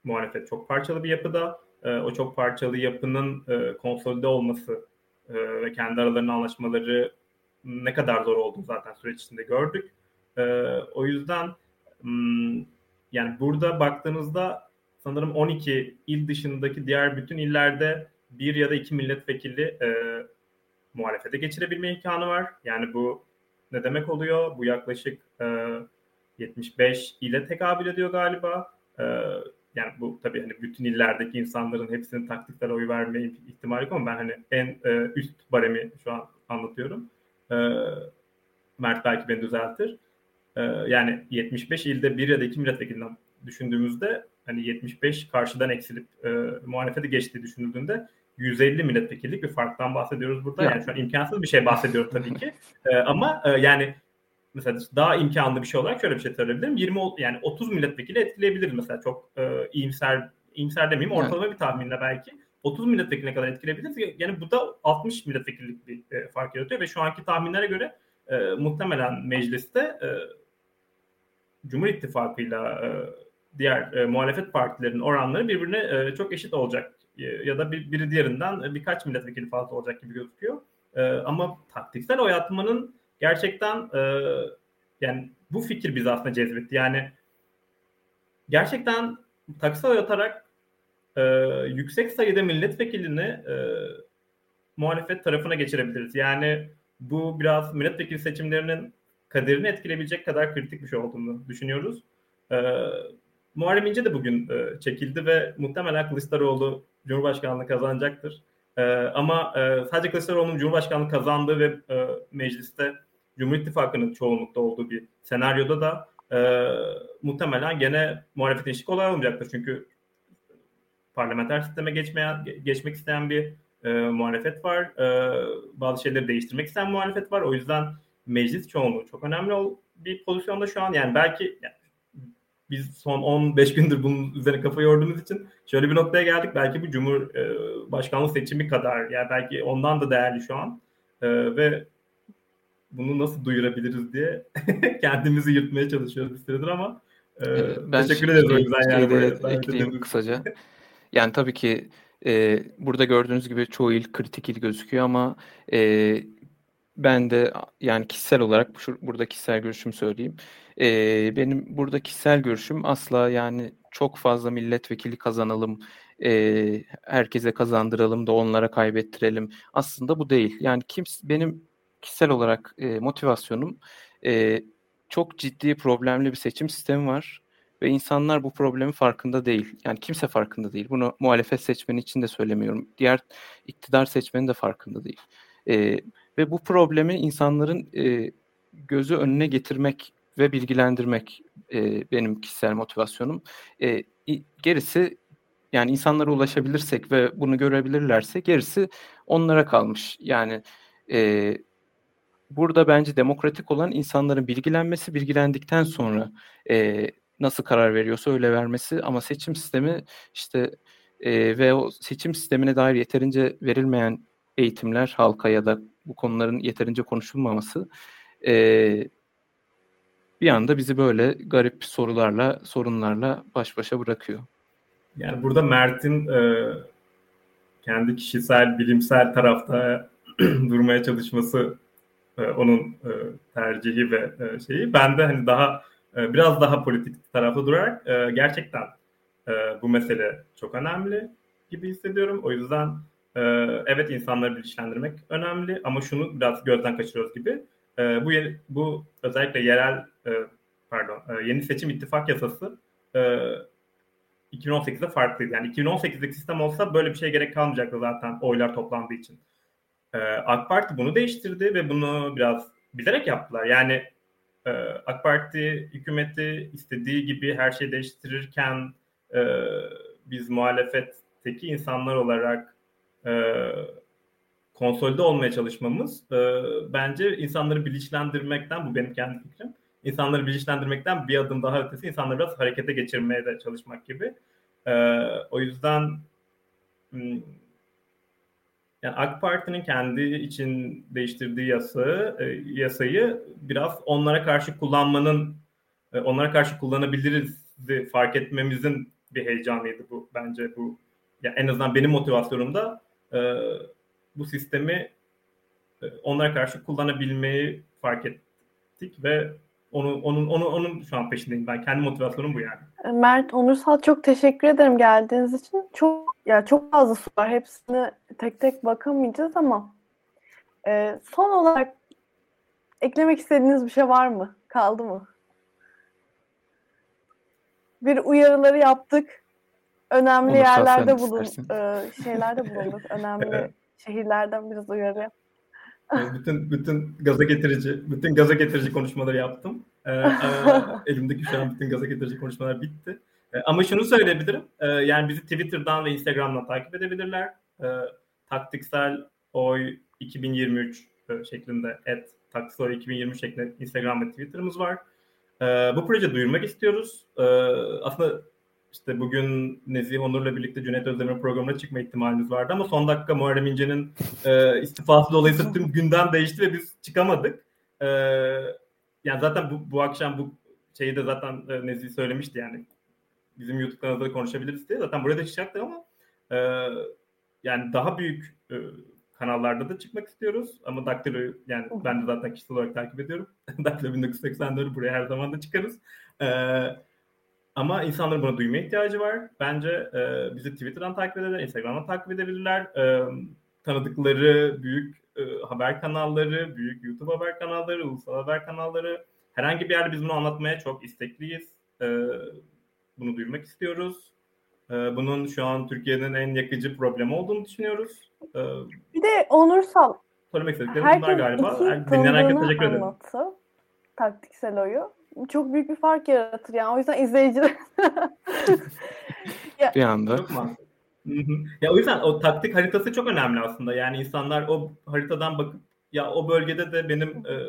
muhalefet çok parçalı bir yapıda. E, o çok parçalı yapının e, konsolide olması e, ve kendi aralarında anlaşmaları ne kadar zor olduğunu zaten süreç içinde gördük. E, o yüzden m, yani burada baktığınızda sanırım 12 il dışındaki diğer bütün illerde bir ya da iki milletvekili e, muhalefete geçirebilme imkanı var. Yani bu ne demek oluyor? Bu yaklaşık e, 75 ile tekabül ediyor galiba. E, yani bu tabii hani bütün illerdeki insanların hepsinin taktiklere oy verme ihtimali yok ama ben hani en e, üst baremi şu an anlatıyorum. E, Mert belki beni düzeltir. E, yani 75 ilde bir ya da iki milletvekilinden düşündüğümüzde hani 75 karşıdan eksilip e, muhalefete geçtiği düşünüldüğünde 150 milletvekillik bir farktan bahsediyoruz burada. Yani şu an imkansız bir şey bahsediyorum tabii ki. E, ama e, yani mesela daha imkanlı bir şey olarak şöyle bir şey söyleyebilirim. 20 yani 30 milletvekili etkileyebilir mesela çok e, iyimser iyimser demeyeyim ortalama evet. bir tahminle belki 30 milletvekiline kadar etkileyebilir. Yani bu da 60 milletvekillik bir e, fark yaratıyor ve şu anki tahminlere göre e, muhtemelen mecliste e, Cumhur İttifakı'yla e, diğer e, muhalefet partilerinin oranları birbirine e, çok eşit olacak e, ya da bir, biri diğerinden e, birkaç milletvekili fazla olacak gibi gözüküyor. E, ama taktiksel oy atmanın gerçekten e, yani bu fikir bizi aslında cezbetti. Yani gerçekten taktisel oy atarak e, yüksek sayıda milletvekilini e, muhalefet tarafına geçirebiliriz. Yani bu biraz milletvekili seçimlerinin kaderini etkileyebilecek kadar kritik bir şey olduğunu düşünüyoruz. E, Muharrem İnce de bugün e, çekildi ve muhtemelen Kılıçdaroğlu Cumhurbaşkanlığı kazanacaktır. E, ama e, sadece Kılıçdaroğlu'nun Cumhurbaşkanlığı kazandığı ve e, mecliste Cumhur İttifakı'nın çoğunlukta olduğu bir senaryoda da e, muhtemelen gene muhalefet eşlik olay olmayacaktır. Çünkü parlamenter sisteme geçmeyen, geçmek isteyen bir e, muhalefet var. E, bazı şeyleri değiştirmek isteyen muhalefet var. O yüzden meclis çoğunluğu çok önemli bir pozisyonda şu an. Yani belki yani biz son 15 gündür bunun üzerine kafa yorduğumuz için şöyle bir noktaya geldik. Belki bu Cumhur e, seçimi kadar yani belki ondan da değerli şu an. E, ve bunu nasıl duyurabiliriz diye (laughs) kendimizi yırtmaya çalışıyoruz bir süredir ama e, ben teşekkür ederiz o yüzden yani. Böyle, ekleyeyim kısaca. Yani tabii ki e, burada gördüğünüz gibi çoğu il kritik il gözüküyor ama e, ben de yani kişisel olarak şu, burada kişisel görüşümü söyleyeyim. E, benim burada kişisel görüşüm asla yani çok fazla milletvekili kazanalım, e, herkese kazandıralım da onlara kaybettirelim. Aslında bu değil. Yani kim benim kişisel olarak e, motivasyonum e, çok ciddi problemli bir seçim sistemi var ve insanlar bu problemin farkında değil. Yani kimse farkında değil. Bunu muhalefet seçmeni için de söylemiyorum. Diğer iktidar seçmeni de farkında değil. E, ve bu problemi insanların e, gözü önüne getirmek ve bilgilendirmek e, benim kişisel motivasyonum. E, gerisi yani insanlara ulaşabilirsek ve bunu görebilirlerse gerisi onlara kalmış. Yani e, burada bence demokratik olan insanların bilgilenmesi, bilgilendikten sonra e, nasıl karar veriyorsa öyle vermesi ama seçim sistemi işte e, ve o seçim sistemine dair yeterince verilmeyen eğitimler halka ya da bu konuların yeterince konuşulmaması e, bir anda bizi böyle garip sorularla, sorunlarla baş başa bırakıyor. Yani burada Mert'in e, kendi kişisel, bilimsel tarafta (clears throat) durmaya çalışması e, onun e, tercihi ve e, şeyi. Ben de hani daha biraz daha politik tarafta durarak gerçekten bu mesele çok önemli gibi hissediyorum. O yüzden evet insanları bilinçlendirmek önemli ama şunu biraz gözden kaçırıyoruz gibi. E, bu bu özellikle yerel pardon yeni seçim ittifak yasası e, 2018'de farklıydı. Yani 2018'deki sistem olsa böyle bir şey gerek kalmayacaktı zaten oylar toplandığı için. E, AK Parti bunu değiştirdi ve bunu biraz bilerek yaptılar. Yani e, AK Parti hükümeti istediği gibi her şeyi değiştirirken e, biz muhalefetteki insanlar olarak e, konsolide olmaya çalışmamız e, bence insanları bilinçlendirmekten bu benim kendi fikrim insanları bilinçlendirmekten bir adım daha ötesi insanları biraz harekete geçirmeye de çalışmak gibi. O yüzden yani AK Parti'nin kendi için değiştirdiği yasa, e, yasayı biraz onlara karşı kullanmanın, e, onlara karşı kullanabiliriz fark etmemizin bir heyecanıydı bu bence bu. Yani en azından benim motivasyonumda e, bu sistemi e, onlara karşı kullanabilmeyi fark ettik ve onu, onun, onu, onun şu an peşindeyim ben. Kendi motivasyonum bu yani. Mert Onursal çok teşekkür ederim geldiğiniz için. Çok ya çok fazla soru var. Hepsine tek tek bakamayacağız ama e, son olarak eklemek istediğiniz bir şey var mı? Kaldı mı? Bir uyarıları yaptık. Önemli Onursal yerlerde bulun, e, şeylerde bulunduk. (laughs) Önemli şehirlerden biraz uyarı yap bütün bütün gaza getirici, bütün gaza getirici konuşmaları yaptım. Ee, (laughs) elimdeki şu an bütün gaza getirici konuşmalar bitti. Ee, ama şunu söyleyebilirim. Ee, yani bizi Twitter'dan ve Instagram'dan takip edebilirler. Ee, taktiksel oy 2023 e, şeklinde et taktiksel oy 2020 şeklinde Instagram ve Twitter'ımız var. Ee, bu proje duyurmak istiyoruz. Ee, aslında işte bugün Nezih Onur'la birlikte Cüneyt Özdemir'in programına çıkma ihtimalimiz vardı ama son dakika Muharrem İnce'nin e, istifası dolayısıyla tüm gündem değişti ve biz çıkamadık. E, yani zaten bu, bu akşam bu şeyi de zaten e, Nezih söylemişti yani bizim YouTube kanalında konuşabiliriz diye. Zaten burada çıkacaktı ama e, yani daha büyük e, kanallarda da çıkmak istiyoruz. Ama Daktilo yani ben de zaten kişisel olarak takip ediyorum. (laughs) Daktilo 1984 buraya her zaman da çıkarız. Eee ama insanların buna duymaya ihtiyacı var. Bence e, bizi Twitter'dan takip edebilirler, Instagram'dan takip edebilirler. E, tanıdıkları büyük e, haber kanalları, büyük YouTube haber kanalları, ulusal haber kanalları. Herhangi bir yerde biz bunu anlatmaya çok istekliyiz. E, Bunu duyurmak istiyoruz. Ee, bunun şu an Türkiye'nin en yakıcı problemi olduğunu düşünüyoruz. Ee, Bir de onursal. Söylemek istediklerim bunlar galiba. Dinleyen herkese teşekkür ederim. anlattı. Taktiksel oyu. Çok büyük bir fark yaratır yani. O yüzden izleyiciler (laughs) Bir anda. Çok ya o yüzden o taktik haritası çok önemli aslında. Yani insanlar o haritadan bakıp ya o bölgede de benim e,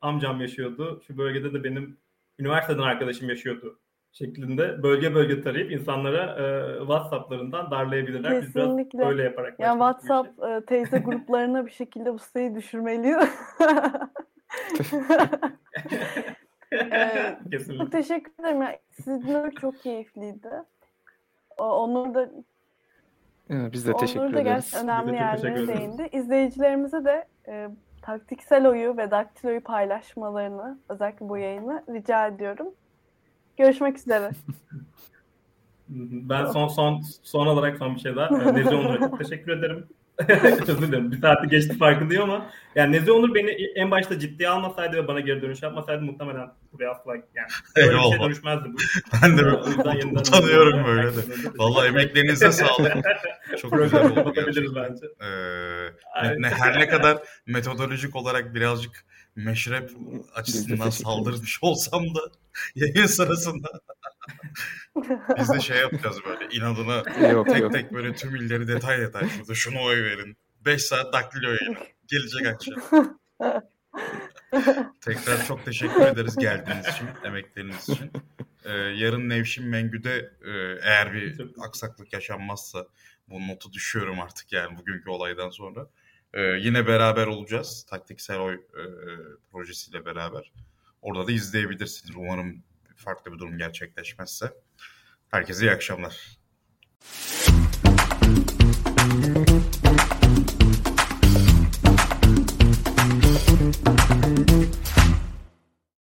amcam yaşıyordu. Şu bölgede de benim üniversiteden arkadaşım yaşıyordu şeklinde bölge bölge tarayıp insanlara e, WhatsApp'larından darlayabilirler. Biz Kesinlikle. biraz öyle yaparak yani. WhatsApp e, teyze gruplarına bir şekilde bu siteyi düşürmeliyiz. (laughs) (laughs) Ee, (laughs) Kesinlikle. Çok teşekkür ederim. Ya, sizi dinlemek çok keyifliydi. Onur da Evet, Biz de Onur teşekkür da ederiz. önemli yerlere değindi. İzleyicilerimize de e, taktiksel oyu ve daktiloyu paylaşmalarını, özellikle bu yayını rica ediyorum. Görüşmek üzere. (laughs) Ben son son son olarak son bir şey daha. (laughs) Nezi Onur'a çok teşekkür ederim. (laughs) Özür dilerim. Bir saati geçti farkındayım ama yani Nezi Onur beni en başta ciddiye almasaydı ve bana geri dönüş yapmasaydı muhtemelen buraya asla yani böyle bir şey dönüşmezdi bu. Ben de O yüzden yeniden utanıyorum böyle de. Vallahi emeklerinize sağlık. (laughs) Çok güzel oldu gerçekten. bence. Ee, ne, her ne kadar metodolojik olarak birazcık meşrep açısından saldırmış olsam da (laughs) yayın sırasında (laughs) biz de şey yapacağız böyle inadına Yok tek yok. tek böyle tüm illeri detay detay şurada şunu oy verin. 5 saat daktilo yayın. Gelecek akşam. (laughs) Tekrar çok teşekkür ederiz geldiğiniz için, emekleriniz için. Ee, yarın Nevşin Mengü'de e, eğer bir aksaklık yaşanmazsa bu notu düşüyorum artık yani bugünkü olaydan sonra. Ee, yine beraber olacağız. Taktiksel Oy e, projesiyle beraber. Orada da izleyebilirsiniz. Umarım farklı bir durum gerçekleşmezse. Herkese iyi akşamlar.